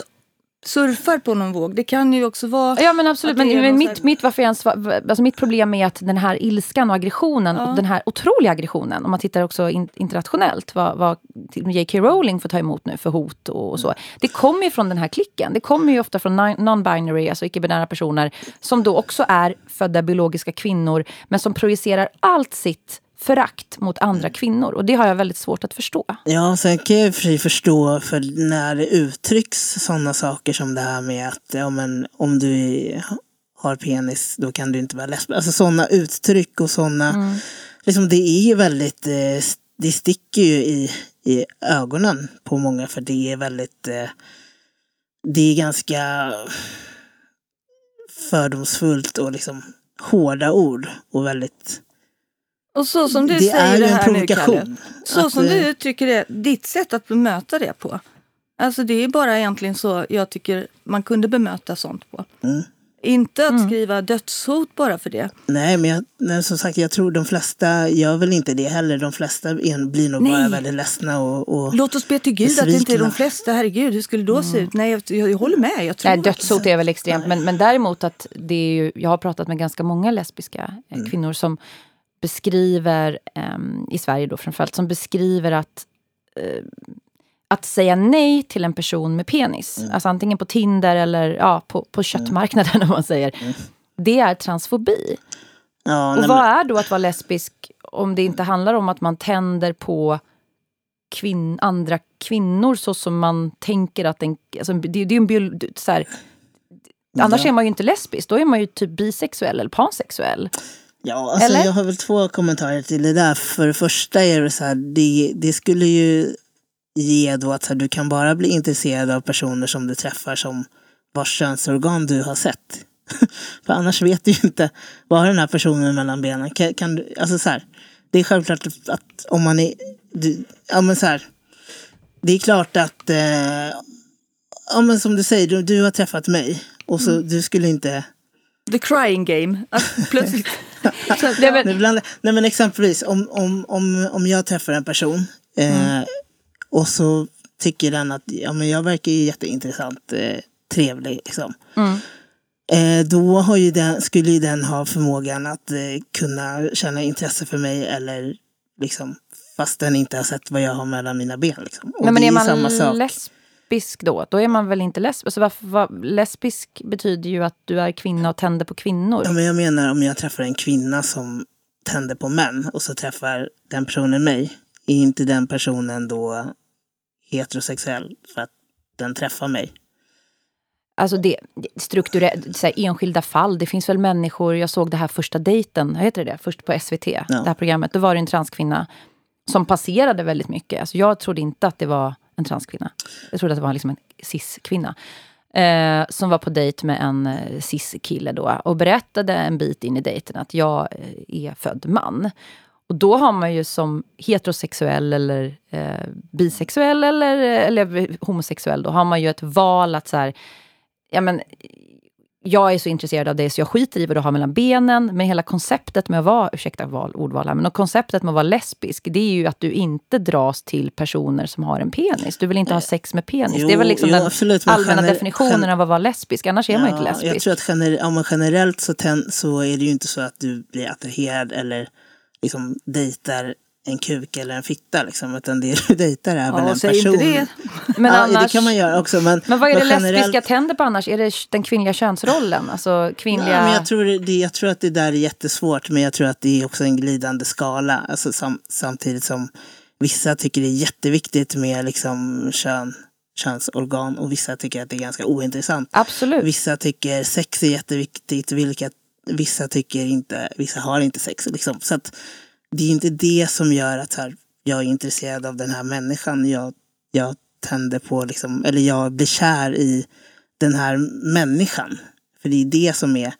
surfar på någon våg. Det kan ju också vara... Ja men absolut, men, men mitt, här- mitt, varför jag ens, alltså mitt problem är att den här ilskan och aggressionen, och den här otroliga aggressionen, om man tittar också in, internationellt, vad, vad J.K. Rowling får ta emot nu för hot och, och så. Det kommer ju från den här klicken. Det kommer ju ofta från non- non-binary, alltså icke-binära personer, som då också är födda biologiska kvinnor, men som projicerar allt sitt förakt mot andra kvinnor. Och det har jag väldigt svårt att förstå. Ja, sen kan jag för sig förstå för när det uttrycks sådana saker som det här med att ja, men, om du är, har penis då kan du inte vara lesbisk. Alltså sådana uttryck och sådana, liksom det är ju väldigt, eh, det sticker ju i, i ögonen på många för det är väldigt, eh, det är ganska fördomsfullt och liksom hårda ord och väldigt Och så som du det säger det en här nu, provokation. Kalle. Så Att, som eh, du uttrycker det, ditt sätt att bemöta det på. Alltså det är bara egentligen så jag tycker man kunde bemöta sånt på. Mm. Inte att skriva dödshot bara för det. Nej, men jag, nej, som sagt, jag tror de flesta gör väl inte det heller. De flesta en, blir nog Nej. bara väldigt ledsna och... och Låt oss be till Gud att det inte är de flesta. Herregud, hur skulle det då se ut? Nej, jag, jag, jag håller med. Jag tror Nej, dödshot är väl extremt. Men, men däremot att det är ju, jag har pratat med ganska många lesbiska eh, kvinnor som beskriver, ehm, i Sverige då framförallt, som beskriver att eh, att säga nej till en person med penis, alltså antingen på Tinder eller ja, på, på köttmarknaden (laughs) om man säger. Det är transfobi. ja, Och nej, vad men, är då att vara lesbisk om det inte handlar om att man tänder på kvin andra kvinnor så som man tänker att en... Alltså, det, det är en bio, så här, Annars Ja. är man ju inte lesbisk, då är man ju typ bisexuell eller pansexuell. Ja, alltså, eller? jag har väl två kommentarer till det där. För det första är det så här, det, det skulle ju ge då att här, du kan bara bli intresserad av personer som du träffar som vars könsorgan du har sett. (laughs) för annars vet du ju inte vad den här personen mellan benen. Kan, kan du, alltså så här, det är självklart att om man är, du, ja men så här, det är klart att, eh, ja men som du säger, du, du har träffat mig och så du skulle inte The crying game. Att (laughs) plötsligt... så, Nej, men- Nej, men exempelvis om, om, om, om jag träffar en person eh, och så tycker den att ja, men jag verkar ju jätteintressant, eh, trevlig. Liksom. Eh, då har ju den, skulle ju den ha förmågan att eh, kunna känna intresse för mig eller liksom fast den inte har sett vad jag har mellan mina ben. Liksom. Och Nej, men det är ju man samma sak. Lesbisk då? Då är man väl inte lesbisk? Alltså, varför, vad, lesbisk betyder ju att du är kvinna och tänder på kvinnor. Ja, men jag menar om jag träffar en kvinna som tänder på män och så träffar den personen mig. Är inte den personen då heterosexuell för att den träffar mig? Alltså det, det- strukturellt, så här, enskilda fall. Det finns väl människor, jag såg det här första dejten, heter det? Först på SVT, det här programmet. Då var det en transkvinna som passerade väldigt mycket. Alltså jag trodde inte att det var en transkvinna. Jag trodde att det var liksom en cis-kvinna. Eh, som var på dejt med en eh, cis-kille då. Och berättade en bit in i dejten att jag eh, är född man. Och då har man ju som heterosexuell eller eh, bisexuell eller, eh, eller homosexuell, då har man ju ett val att så här, ja men jag är så intresserad av det så jag skiter i vad du har mellan benen. Men hela konceptet med att vara, ursäkta val, ordval här, men konceptet med att vara lesbisk, det är ju att du inte dras till personer som har en penis. Du vill inte ha sex med penis. Jo, det är väl liksom jo, den absolut, allmänna definitionen av att vara lesbisk. Annars är man ju inte lesbisk. Jag tror att gener ja, men generellt så, ten, så är det ju inte så att du blir attraherad eller liksom dejtar en kuk eller en fitta. Liksom, utan det du (laughs) dejtar är väl en säg inte person. det. (laughs) Men, ja, annars, det kan man göra också. Men, men vad är det generellt- lesbiska tänder på annars? Är det den kvinnliga könsrollen? Alltså kvinnliga... Ja, men jag, tror det, jag tror att det där är jättesvårt, men jag tror att det är också en glidande skala. Alltså, sam, samtidigt som vissa tycker det är jätteviktigt med liksom, kön, könsorgan och vissa tycker att det är ganska ointressant. Absolut. Vissa tycker sex är jätteviktigt, vilka, vissa tycker inte, vissa har inte sex. Liksom. Så att det är inte det som gör att här, jag är intresserad av den här människan. Jag, jag tänder på, liksom, eller jag blir kär i den här människan. För det är det som är...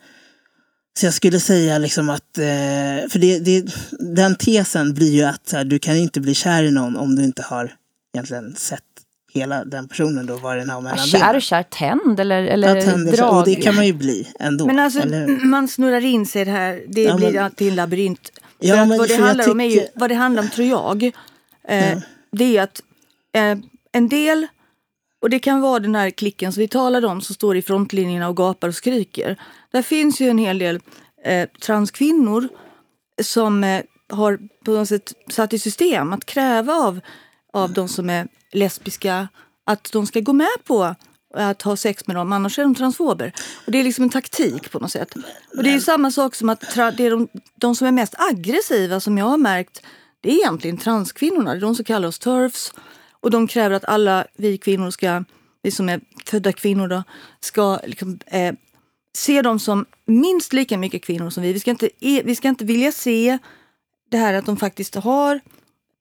Så jag skulle säga liksom att, eh, för det, det, den tesen blir ju att här, du kan inte bli kär i någon om du inte har egentligen sett hela den personen då, vad den har mellan Kär benen. och kär tänd eller, eller Ja, tänder, drag? och det kan man ju bli ändå. Men alltså, man snurrar in sig här. Det Ja, blir men- alltid en labyrint. Ja, men vad, det handlar om är ju, tycker- vad det handlar om, tror jag, eh, det är att eh, en del, och det kan vara den här klicken som vi talade om, som står i frontlinjerna och gapar och skriker. Där finns ju en hel del eh, transkvinnor som eh, har på något sätt satt i system att kräva av, av de som är lesbiska att de ska gå med på att ha sex med dem, annars är de transfober. Och Det är liksom en taktik på något sätt. Och Det är ju samma sak som att tra, det är de, de som är mest aggressiva som jag har märkt, det är egentligen transkvinnorna. Det är de som kallar oss turfs. Och de kräver att alla vi kvinnor ska, vi som är födda kvinnor då, ska liksom, eh, se dem som minst lika mycket kvinnor som vi. Vi ska inte, vi ska inte vilja se det här att de faktiskt har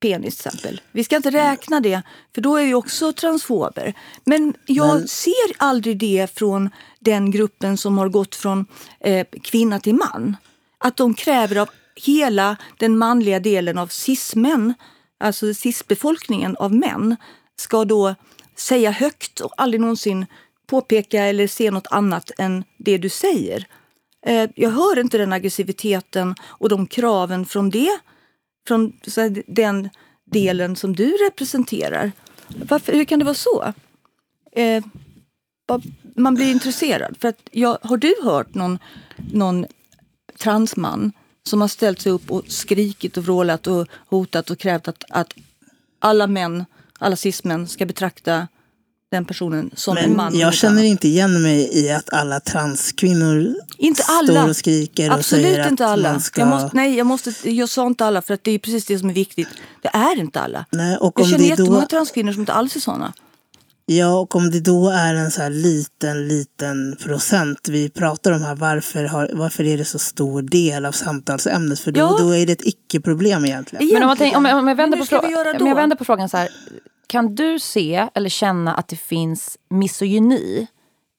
penis till exempel. Vi ska inte räkna det, för då är vi också transfober. Men jag Men- ser aldrig det från den gruppen som har gått från eh, kvinna till man. Att de kräver av hela den manliga delen av cis-män, alltså cis-befolkningen av män, ska då säga högt och aldrig någonsin påpeka eller se något annat än det du säger. Eh, jag hör inte den aggressiviteten och de kraven från det från så här, den delen som du representerar. Varför, hur kan det vara så? Eh, man blir intresserad. För att jag, har du hört någon, någon transman som har ställt sig upp och skrikit och vrålat och hotat och krävt att, att alla män, alla cismän ska betrakta den personen som en man? Men och jag känner inte igen mig i att alla transkvinnor Inte står alla. och skriker och Absolut säger inte att alla. man ska... Jag, måste, nej, jag, måste, jag sa inte alla för att det är precis det som är viktigt. Det är inte alla. Nej, och Jag om känner det jättemånga då... transkvinnor som inte alls är såna. Ja, och om det då är en så här liten, liten procent vi pratar om här, varför, har, varför är det så stor del av samtalsämnet? För då, Ja. då är det ett icke-problem egentligen. Men om, man Egentligen. tänker, om, jag- om, jag Men på om vänder på frågan så här. Kan du se eller känna att det finns misogyni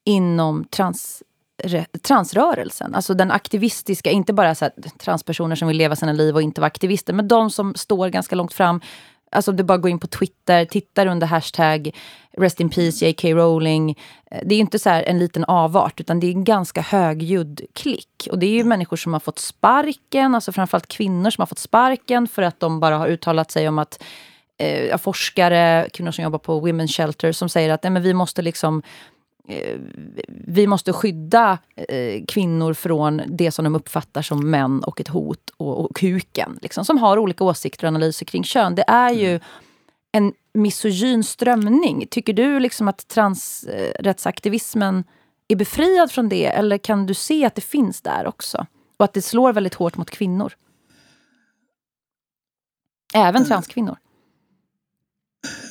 inom trans, re- transrörelsen? Alltså den aktivistiska, inte bara så här, transpersoner som vill leva sina liv och inte vara aktivister, men de som står ganska långt fram. Alltså om du bara går in på Twitter, tittar under hashtag Rest in Peace, J.K. Rowling. Eh, Det är ju inte så här en liten avart, utan det är en ganska högljudd klick. Och det är ju människor som har fått sparken, alltså framförallt kvinnor som har fått sparken för att de bara har uttalat sig om att eh, forskare, kvinnor som jobbar på Women's Shelter, som säger att nej, men vi måste liksom eh, vi måste skydda eh, kvinnor från det som de uppfattar som män och ett hot och, och kuken. Liksom, som har olika åsikter och analyser kring kön. Det är ju en misogyn strömning. Tycker du liksom att transrättsaktivismen är befriad från det? Eller kan du se att det finns där också? Och att det slår väldigt hårt mot kvinnor? Även transkvinnor.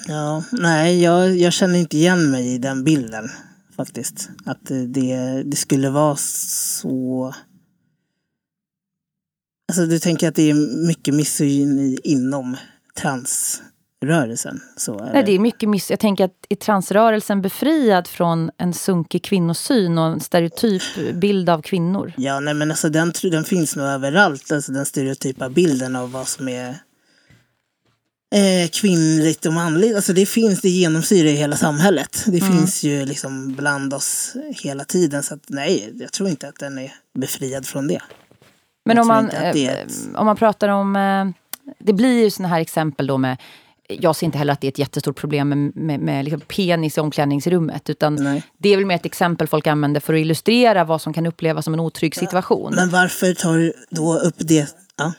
Ja, nej, jag, jag känner inte igen mig i den bilden faktiskt. Att det, det skulle vara så... Alltså du tänker att det är mycket misogyni inom trans transrörelsen. Så är Nej, det är mycket miss... Jag tänker att är transrörelsen befriad från en sunkig kvinnosyn och en stereotyp bild av kvinnor? Ja, nej men alltså den, den finns nog överallt, alltså den stereotypa bilden av vad som är eh, kvinnligt och manligt. Alltså det finns, det genomsyrar i hela samhället. Det mm. finns ju liksom bland oss hela tiden. Så att, nej, jag tror inte att den är befriad från det. Men om man, ett... om man pratar om... Eh, det blir ju såna här exempel då med jag ser inte heller att det är ett jättestort problem med, med, med liksom penis i omklädningsrummet. Utan Nej. Det är väl mer ett exempel folk använder för att illustrera vad som kan upplevas som en otrygg situation. Men varför tar du då upp det? Ja.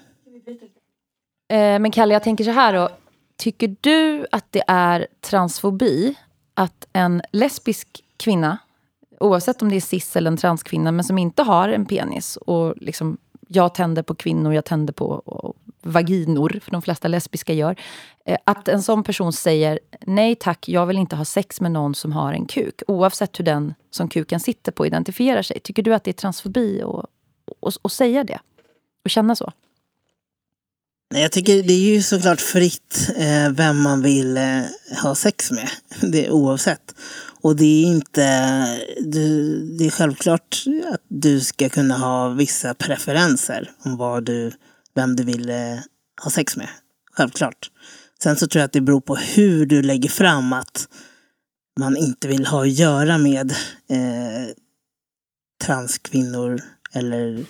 Eh, men Kalle, jag tänker så här då. Tycker du att det är transfobi att en lesbisk kvinna, oavsett om det är cis eller en transkvinna, men som inte har en penis och liksom jag tänder på kvinnor, jag tänder på vaginor, för de flesta lesbiska gör. Eh, att en sån person säger nej tack, jag vill inte ha sex med någon som har en kuk. Oavsett hur den som kuken sitter på identifierar sig. Tycker du att det är transfobi att säga det? Och känna så? Jag tycker det är ju såklart fritt eh, vem man vill eh, ha sex med. (laughs) Det, oavsett. Och det är inte... Du, det är självklart att du ska kunna ha vissa preferenser om vad du, vem du vill eh, ha sex med. Självklart. Sen så tror jag att det beror på hur du lägger fram att man inte vill ha att göra med eh, transkvinnor eller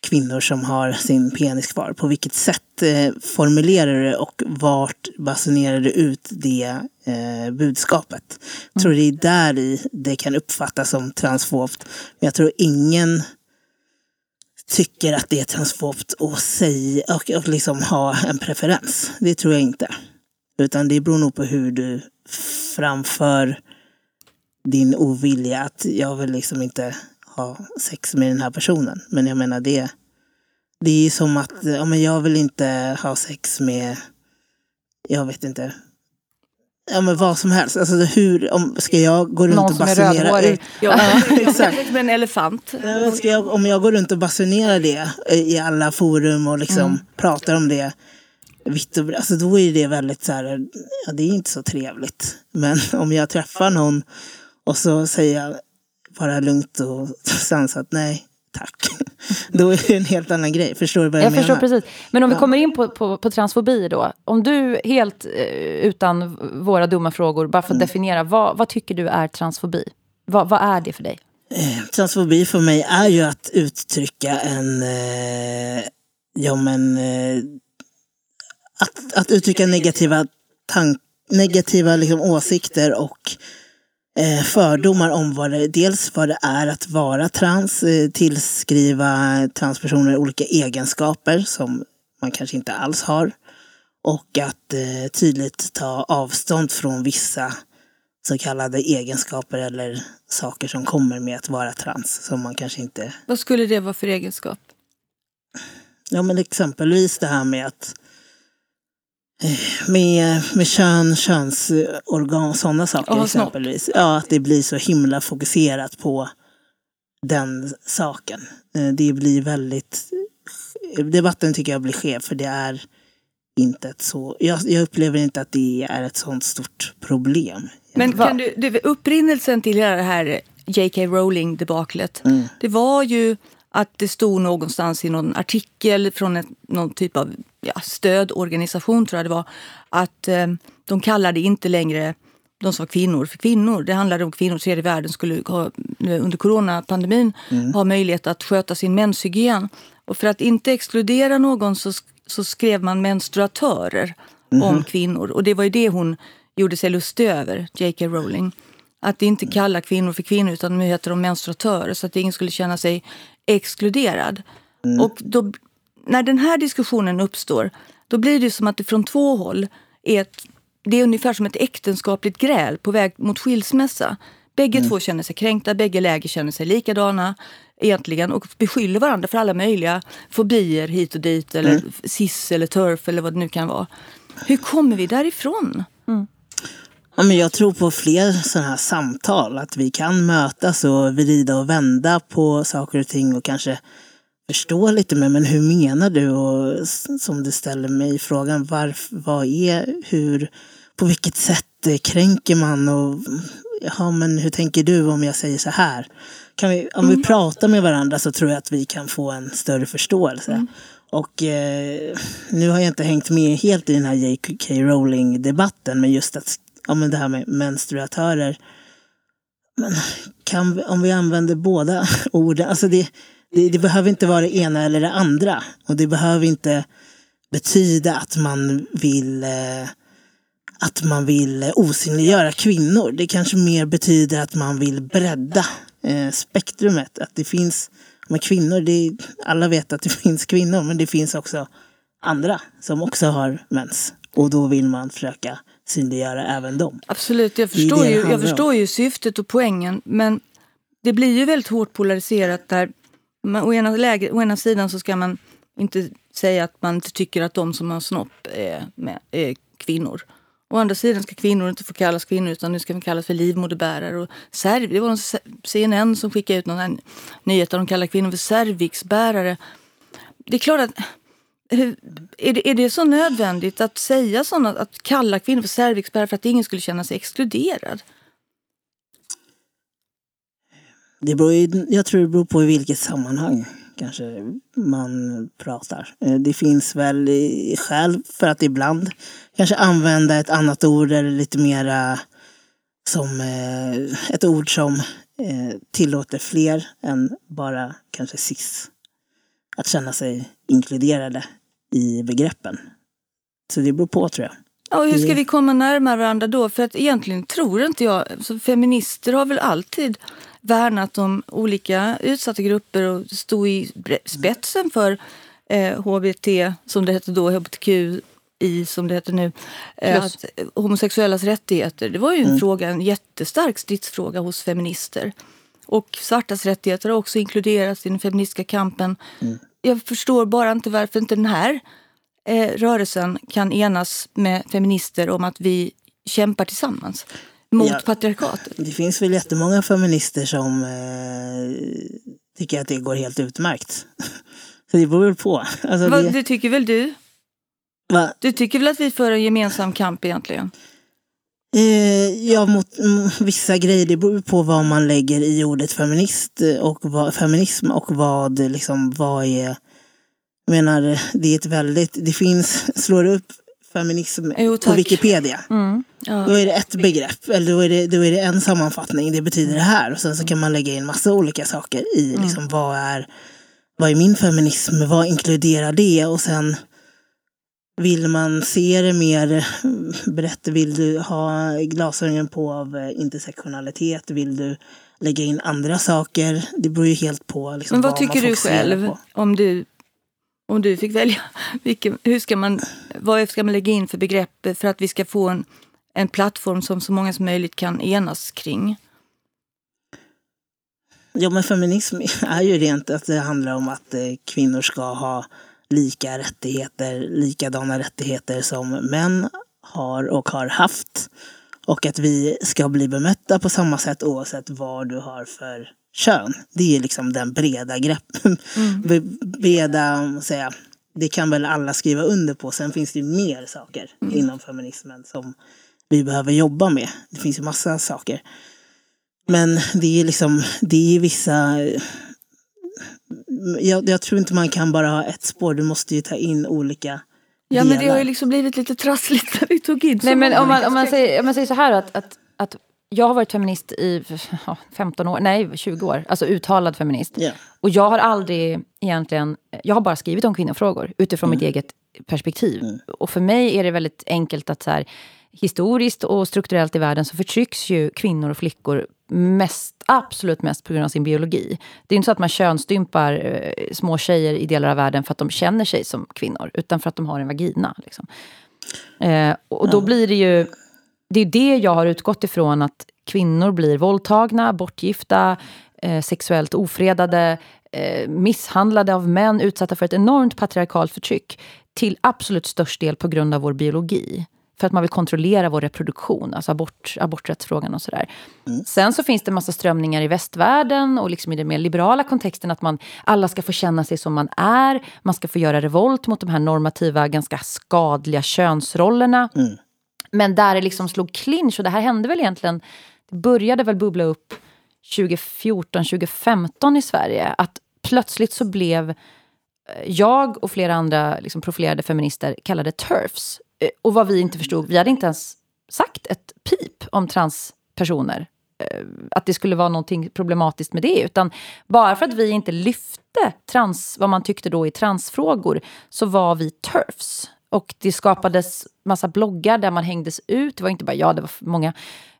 kvinnor som har sin penis kvar. På vilket sätt eh, formulerar du det och vart basunerar du ut det eh, budskapet? Jag tror det är där i det kan uppfattas som transfobt. Men jag tror ingen tycker att det är transfobt att säga och, och liksom ha en preferens. Det tror jag inte. Utan det beror nog på hur du framför din ovilja att jag vill liksom inte ha sex med den här personen. Men jag menar det, det är som att ja, men jag vill inte ha sex med, jag vet inte, Ja men vad som helst. Alltså hur, om, ska jag gå runt Någon och basunera ut? (laughs) Ja, (laughs) exakt. Med en elefant. Ska jag, om jag går runt och basunerar det i alla forum och liksom mm. pratar om det vitt och alltså då är det väldigt så här, ja det är inte så trevligt. Men om jag träffar någon och så säger jag bara lugnt och (laughs) sansat nej, tack. (laughs) Då är det en helt annan grej. Förstår du vad jag, jag menar? Förstår precis. Men om vi kommer in på, på, på transfobi då. Om du helt eh, utan våra dumma frågor bara får mm. definiera. Vad, vad tycker du är transfobi? Vad, vad är det för dig? Eh, transfobi för mig är ju att uttrycka en... Eh, ja men... Eh, att, att uttrycka negativa, tank, negativa liksom, åsikter och fördomar om vad det, dels vad det är att vara trans, eh, tillskriva transpersoner olika egenskaper som man kanske inte alls har. Och att eh, tydligt ta avstånd från vissa så kallade egenskaper eller saker som kommer med att vara trans som man kanske inte... Vad skulle det vara för egenskap? Ja men exempelvis det här med att med, med kön, könsorgan, sådana saker oh, exempelvis. Ja, att det blir så himla fokuserat på den saken. Eh, det blir väldigt... Debatten tycker jag blir skev för det är inte ett så... Jag, jag upplever inte att det är ett sånt stort problem. Men kan du, du upprinnelsen till det här J.K. Rowling-debaklet, mm. det var ju att det stod någonstans i någon artikel från ett, någon typ av ja, stödorganisation, tror jag det var, att eh, de kallade inte längre de som var kvinnor för kvinnor. Det handlade om kvinnor i tredje världen skulle ha, under coronapandemin mm. ha möjlighet att sköta sin menshygien. Och för att inte exkludera någon så, så skrev man menstruatörer mm. om kvinnor. Och det var ju det hon gjorde sig lustig över, J.K. Rowling. Att inte kalla kvinnor för kvinnor utan nu heter de menstruatörer så att ingen skulle känna sig exkluderad. Mm. Och då, när den här diskussionen uppstår då blir det som att det från två håll är ett, det är ungefär som ett äktenskapligt gräl på väg mot skilsmässa. Bägge mm. två känner sig kränkta, bägge läger känner sig likadana egentligen och beskyller varandra för alla möjliga fobier hit och dit eller mm. cis eller turf eller vad det nu kan vara. Hur kommer vi därifrån? Mm. Ja, men jag tror på fler sådana här samtal. Att vi kan mötas och vrida och vända på saker och ting och kanske förstå lite mer, men hur menar du? Och som du ställer mig frågan, varför, vad är, hur, på vilket sätt kränker man? Och, ja, men hur tänker du om jag säger så här? Kan vi, om vi pratar med varandra så tror jag att vi kan få en större förståelse. Och eh, nu har jag inte hängt med helt i den här J.K. Rowling-debatten, men just att, ja, men det här med menstruatörer. Men kan vi, om vi använder båda (laughs) orden, alltså det, det, det behöver inte vara det ena eller det andra. Och det behöver inte betyda att man vill eh, att man vill eh, osynliggöra kvinnor. Det kanske mer betyder att man vill bredda eh, spektrumet. Att det finns, men kvinnor, det, alla vet att det (laughs) finns kvinnor, men det finns också andra som också har mens. Och då vill man försöka synliggöra även dem. Absolut, jag förstår, det det ju, jag förstår ju syftet och poängen. Men det blir ju väldigt hårt polariserat där. Man, å, ena läge, å ena sidan så ska man inte säga att man inte tycker att de som har snopp är, med, är kvinnor. Å andra sidan ska kvinnor inte få kallas kvinnor utan nu ska de kallas för livmoderbärare. Och cerv, det var någon CNN som skickade ut någon nyhet där de kallar kvinnor för cervixbärare. Det är klart att hur- är det, är det så nödvändigt att säga sådana, att kalla kvinnor för cervixbärare för att ingen skulle känna sig exkluderad? Det beror ju, jag tror det beror på i vilket sammanhang kanske man pratar. Eh, det finns väl skäl för att ibland kanske använda ett annat ord eller lite mera som eh, ett ord som eh, tillåter fler än bara kanske cis att känna sig inkluderade i begreppen. Så det beror på tror jag. Ja, och hur ska vi komma närmare varandra då? För att egentligen tror inte jag, så feminister har väl alltid värnat om olika utsatta grupper och stå i spetsen för eh, HBT, som det hette då, hbtqi som det heter nu, eh, att, homosexuellas rättigheter. Det var ju en fråga, en jättestark stridsfråga hos feminister. Och svartas rättigheter har också inkluderats i den feministiska kampen. Jag förstår bara inte varför inte den här eh, rörelsen kan enas med feminister om att vi kämpar tillsammans mot Ja. patriarkatet. Det finns väl jättemånga feminister som eh, tycker att det går helt utmärkt. Så det beror väl på. Alltså Vad, det, det tycker väl du? va, Du tycker väl att vi för en gemensam kamp egentligen? Eh, ja, mot mm, vissa grejer, det beror på vad man lägger i ordet feminist eh, och vad, feminism och vad, liksom, vad är... Jag menar, det är ett väldigt... Det finns, slår upp feminism Jo, på. Wikipedia. Mm. Ja. Då är det ett begrepp, eller då är det, då är det en sammanfattning. Det betyder det här. Och sen så kan man lägga in massa olika saker i. Liksom, vad, är, vad är min feminism? Vad inkluderar det? Och sen vill man se det mer (laughs) brett. Vill du ha glasögonen på av eh, intersektionalitet? Vill du lägga in andra saker? Det beror ju helt på. Liksom, Men vad man tycker du själv på. om du, om du fick välja? (laughs) Vilken, hur ska man, vad ska man lägga in för begrepp för att vi ska få en, en plattform som så många som möjligt kan enas kring? Ja, men feminism (laughs) är ju rent att det handlar om att eh, kvinnor ska ha lika rättigheter, likadana rättigheter som män har och har haft. Och att vi ska bli bemötta på samma sätt oavsett vad du har för kön. Det är liksom den breda greppen. (laughs) Be- Breda, säga, det kan väl alla skriva under på. Sen finns det ju mer saker inom feminismen som vi behöver jobba med. Det finns ju massa saker. Men det är liksom, det är vissa... Jag, jag tror inte man kan bara ha ett spår. Du måste ju ta in olika Ja, men det har delar. ju liksom blivit lite trassligt när vi tog in så Nej, men om man, om, man säger, om man säger så här att, att, att jag har varit feminist i (laughs) ja, 15 år, nej 20 år, alltså uttalad feminist. Ja. Och jag har aldrig egentligen, jag har bara skrivit om kvinnofrågor utifrån mitt eget perspektiv. Och för mig är det väldigt enkelt att så här, historiskt och strukturellt i världen så förtrycks ju kvinnor och flickor mest, absolut mest på grund av sin biologi. Det är inte så att man könsstympar eh, små tjejer i delar av världen för att de känner sig som kvinnor, utan för att de har en vagina. Liksom. Eh, och då blir det ju, det är det jag har utgått ifrån, att kvinnor blir våldtagna, bortgifta, eh, sexuellt ofredade, eh, misshandlade av män, utsatta för ett enormt patriarkalt förtryck. Till absolut störst del på grund av vår biologi. För att man vill kontrollera vår reproduktion, alltså abort, aborträttsfrågan och sådär. Mm. Sen så finns det massa strömningar i västvärlden och liksom i den mer liberala kontexten att man, alla ska få känna sig som man är. Man ska få göra revolt mot de här normativa, ganska skadliga könsrollerna. Mm. Men där det liksom slog clinch, och det här hände väl egentligen, det började väl bubbla upp 2014, 2015 i Sverige. Att plötsligt så blev jag och flera andra liksom profilerade feminister kallade TERFs. Eh, och vad vi inte förstod, vi hade inte ens sagt ett pip om transpersoner. Eh, att det skulle vara någonting problematiskt med det. Utan bara för att vi inte lyfte trans, vad man tyckte då i transfrågor så var vi TERFs. Och det skapades massa bloggar där man hängdes ut. Det var inte bara jag, det var många.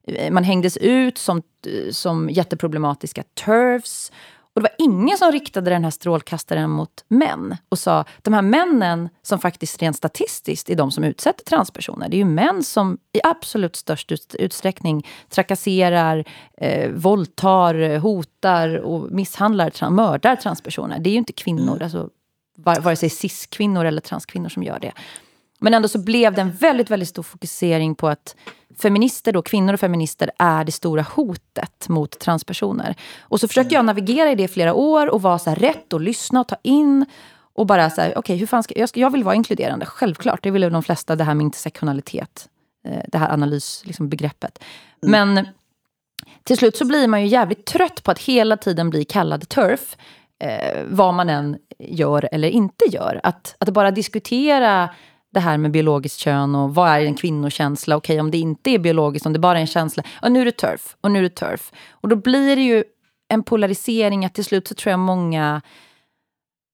Eh, man hängdes ut som, som jätteproblematiska TERFs. Och det var ingen som riktade den här strålkastaren mot män och sa de här männen som faktiskt rent statistiskt är de som utsätter transpersoner. Det är ju män som i absolut störst utsträckning trakasserar, eh, våldtar, hotar och misshandlar, mördar transpersoner. Det är ju inte kvinnor, mm. alltså, vare sig cis-kvinnor eller transkvinnor som gör det. Men ändå så blev det en väldigt, väldigt stor fokusering på att feminister, då, kvinnor och feminister, är det stora hotet mot transpersoner. Och så försökte jag navigera i det i flera år och vara så här rätt och lyssna och ta in. Och bara så här, okej, okay, hur fan ska jag, ska, jag vill vara inkluderande, självklart. Det vill ju de flesta, det här med intersektionalitet. Eh, det här analysbegreppet. Liksom, mm. Men till slut så blir man ju jävligt trött på att hela tiden bli kallad turf. Eh, vad man än gör eller inte gör. Att, att bara diskutera det här med biologiskt kön och vad är en kvinnokänsla? Okej, okay, om det inte är biologiskt, om det bara är en känsla. Och nu är det turf, och nu är det turf. Och då blir det ju en polarisering att till slut så tror jag många...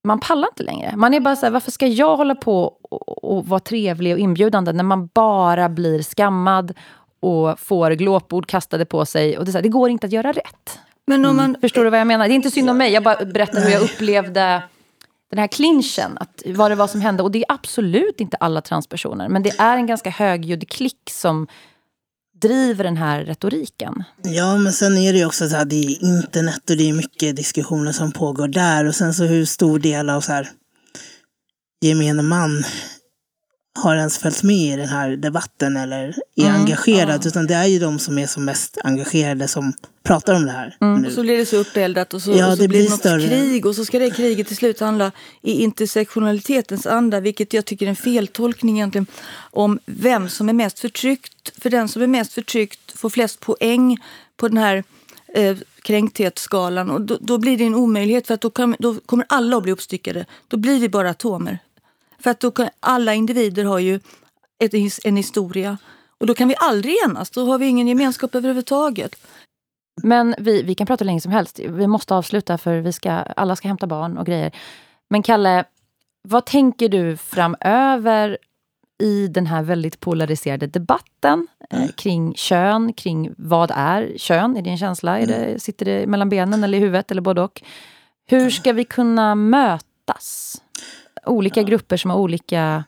Man pallar inte längre. Man är bara så här, varför ska jag hålla på och, och vara trevlig och inbjudande när man bara blir skammad och får glåpord kastade på sig. Och det, så här, det går inte att göra rätt. Men om man... Mm. Förstår du vad jag menar? Det är inte synd om mig, jag bara berättar hur jag upplevde den här clinchen, att vad det var som hände. Och det är absolut inte alla transpersoner, men det är en ganska högljudd klick som driver den här retoriken. Ja, men sen är det ju också så här, det är internet och det är mycket diskussioner som pågår där. Och sen så hur stor del av så här gemene man har ens följt med i den här debatten eller är mm, engagerad. Ja. Utan det är ju de som är som mest engagerade som pratar om det här. Mm. Nu. Och så blir det så uppeldad och så, ja, och så det blir det något större. krig. Och så ska det kriget till slut handla i intersektionalitetens anda. Vilket jag tycker är en feltolkning egentligen. Om vem som är mest förtryckt. För den som är mest förtryckt får flest poäng på den här eh, kränkthetsskalan. Och då, då, blir det en omöjlighet för att då, kan, då kommer alla att bli uppstyckade. Då blir vi bara atomer. För att då kan, alla individer har ju ett, en historia. Och då kan vi aldrig enas. Då har vi ingen gemenskap överhuvudtaget. Men vi, vi kan prata länge som helst. Vi måste avsluta för vi ska, alla ska hämta barn och grejer. Men Kalle, vad tänker du framöver i den här väldigt polariserade debatten eh, mm. kring kön, kring vad är kön? Är det en känsla? Är det, sitter det mellan benen eller i huvudet eller både och? Hur ska vi kunna mötas? Olika ja. grupper som har olika,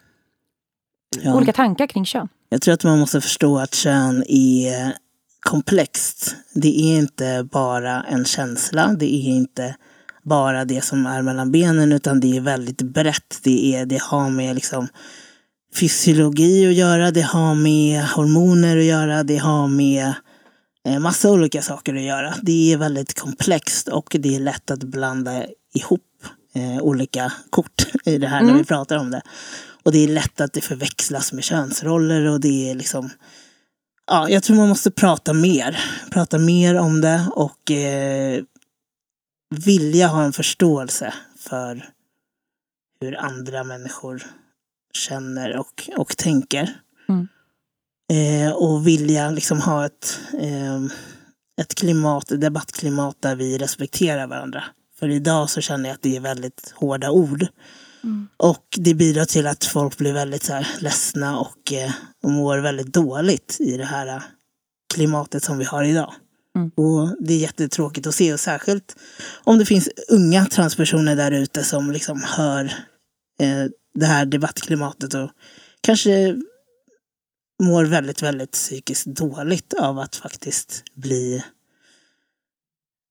ja. olika tankar kring kön. Jag tror att man måste förstå att kön är komplext. Det är inte bara en känsla. Det är inte bara det som är mellan benen utan det är väldigt brett. Det, är, det har med liksom fysiologi att göra, det har med hormoner att göra, det har med eh, massa olika saker att göra. Det är väldigt komplext och det är lätt att blanda ihop eh, olika kort i det här mm. när vi pratar om det. Och det är lätt att det förväxlas med könsroller och det är liksom Ja, jag tror man måste prata mer. Prata mer om det och eh, vilja ha en förståelse för hur andra människor känner och, och tänker. Mm. Eh, och vilja liksom ha ett, eh, ett klimat, debattklimat där vi respekterar varandra. För idag så känner jag att det är väldigt hårda ord. Mm. Och det bidrar till att folk blir väldigt så här ledsna och, eh, och mår väldigt dåligt i det här eh, klimatet som vi har idag. Mm. Och det är jättetråkigt att se och särskilt om det finns unga transpersoner där ute som liksom hör eh, det här debattklimatet och kanske mår väldigt, väldigt psykiskt dåligt av att faktiskt bli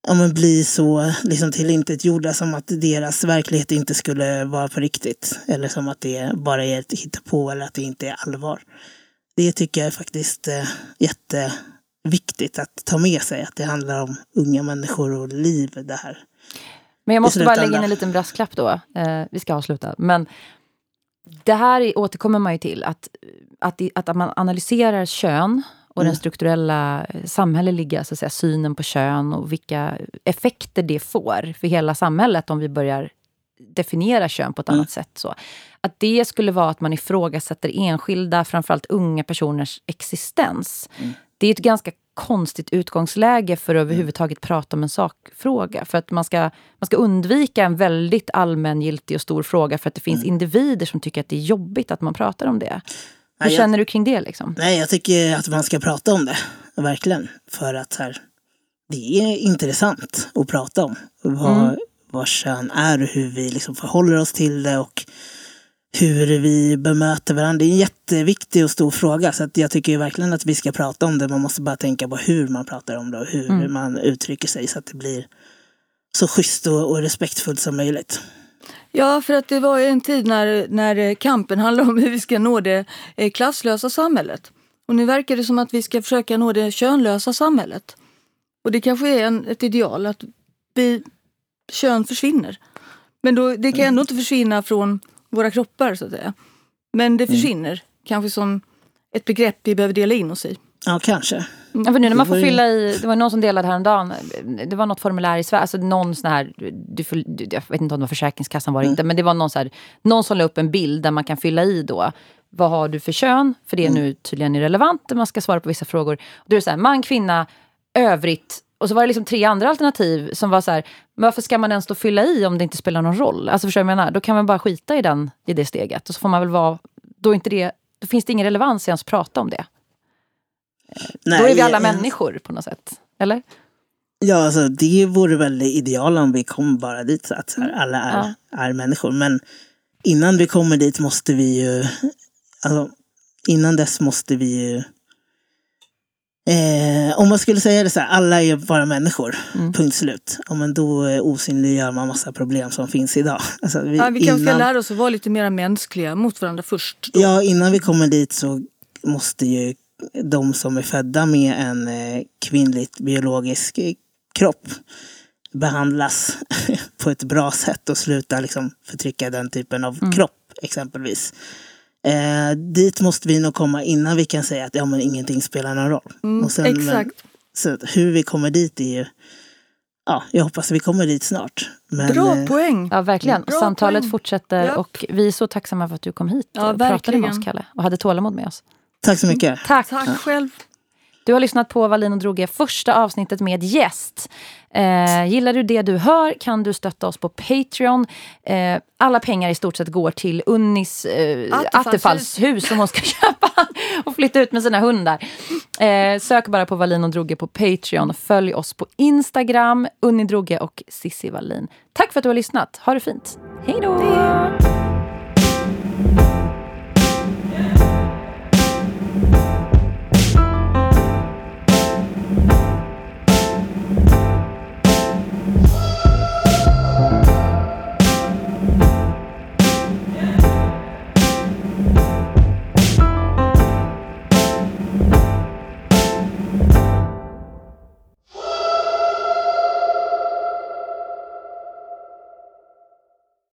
ja, men bli så liksom tillintetgjorda som att deras verklighet inte skulle vara på riktigt. Eller som att det bara är ett hittepå eller att det inte är allvar. det tycker jag är faktiskt eh, jätteviktigt att ta med sig. Att det handlar om unga människor och liv det här. Men jag måste bara lägga in en liten brasklapp då. Eh, vi ska avsluta. Men det här återkommer man ju till. Att, att, att man analyserar kön och mm. den strukturella eh, samhälleliga så att säga, synen på kön och vilka effekter det får för hela samhället om vi börjar definiera kön på ett mm. annat sätt. Så. Att det skulle vara att man ifrågasätter enskilda, framförallt unga personers existens. Mm. Det är ett ganska konstigt utgångsläge för att mm. överhuvudtaget prata om en sakfråga. För att man ska, man ska undvika en väldigt allmängiltig och stor fråga för att det finns mm. individer som tycker att det är jobbigt att man pratar om det. Hur nej, känner du kring det? Liksom? Nej, jag tycker att man ska prata om det. Verkligen. För att här, det är intressant att prata om. Vad, mm. vad kön är och hur vi liksom förhåller oss till det. Och hur vi bemöter varandra. Det är en jätteviktig och stor fråga. Så jag tycker verkligen att vi ska prata om det. Man måste bara tänka på hur man pratar om det och hur mm. man uttrycker sig så att det blir så schysst och, och respektfullt som möjligt. Ja, för att det var en tid när, när kampen handlade om hur vi ska nå det eh, klasslösa samhället. Och nu verkar det som att vi ska försöka nå det könlösa samhället. Och det kanske är en, ett ideal att vi, kön försvinner. Men då, det kan ändå inte försvinna från våra kroppar så att säga. Men det mm. försvinner, mm. kanske som ett begrepp vi behöver dela in oss i. Ja, kanske. Ja, för nu när man får fylla i, det var någon som delade häromdagen, det var något formulär i Sverige, alltså någon sån här, du, jag vet inte om det var Försäkringskassan var det mm. inte, men det var någon, så här, någon som la upp en bild där man kan fylla i då, vad har du för kön? För det är mm. nu tydligen irrelevant, man ska svara på vissa frågor. Då är det så här, man, kvinna, övrigt, och så var det liksom tre andra alternativ som var så här, men varför ska man ens då fylla i om det inte spelar någon roll? Alltså förstår du vad jag menar? Då kan man bara skita i, den, i det steget. Och så får man väl vara, då, inte det, då finns det ingen relevans i ens prata om det. Nej, då är vi alla människor på något sätt. Eller? Ja, alltså, det vore väl ideal om vi kom bara dit, så att mm. alla är, ja. är människor. Men innan vi kommer dit måste vi ju... Alltså, innan dess måste vi ju Eh, om man skulle säga det så här, alla är bara människor, mm. punkt slut. Ja, men då eh, osynliggör man massa problem som finns idag. (laughs) Alltså, vi, ja, vi kanske innan... ska lära oss att vara lite mer mänskliga mot varandra först. Då. Ja, innan vi kommer dit så måste ju de som är födda med en eh, kvinnligt biologisk eh, kropp behandlas (laughs) på ett bra sätt och sluta liksom förtrycka den typen av mm. kropp exempelvis. Eh, dit måste vi nog komma innan vi kan säga att ja, men ingenting spelar någon roll. Mm, sen, exakt. Men, så hur vi kommer dit är ju Ja, jag hoppas att vi kommer dit snart. Men, Bra eh, poäng! Ja, verkligen. Bra Samtalet poäng. fortsätter ja. och vi är så tacksamma för att du kom hit ja, och verkligen. pratade med oss, Kalle. Och hade tålamod med oss. Tack så mycket. Tack. Tack själv. Du har lyssnat på Wallin och Droge, första avsnittet med gäst. Eh, gillar du det du hör kan du stötta oss på Patreon. Eh, alla pengar i stort sett går till Unnis eh, Attefallshus som hon ska (laughs) köpa och flytta ut med sina hundar. Eh, sök bara på Wallin och Droge på Patreon. Följ oss på Instagram, Unni Droge och Sissi Wallin. Tack för att du har lyssnat. Ha det fint. Hej då!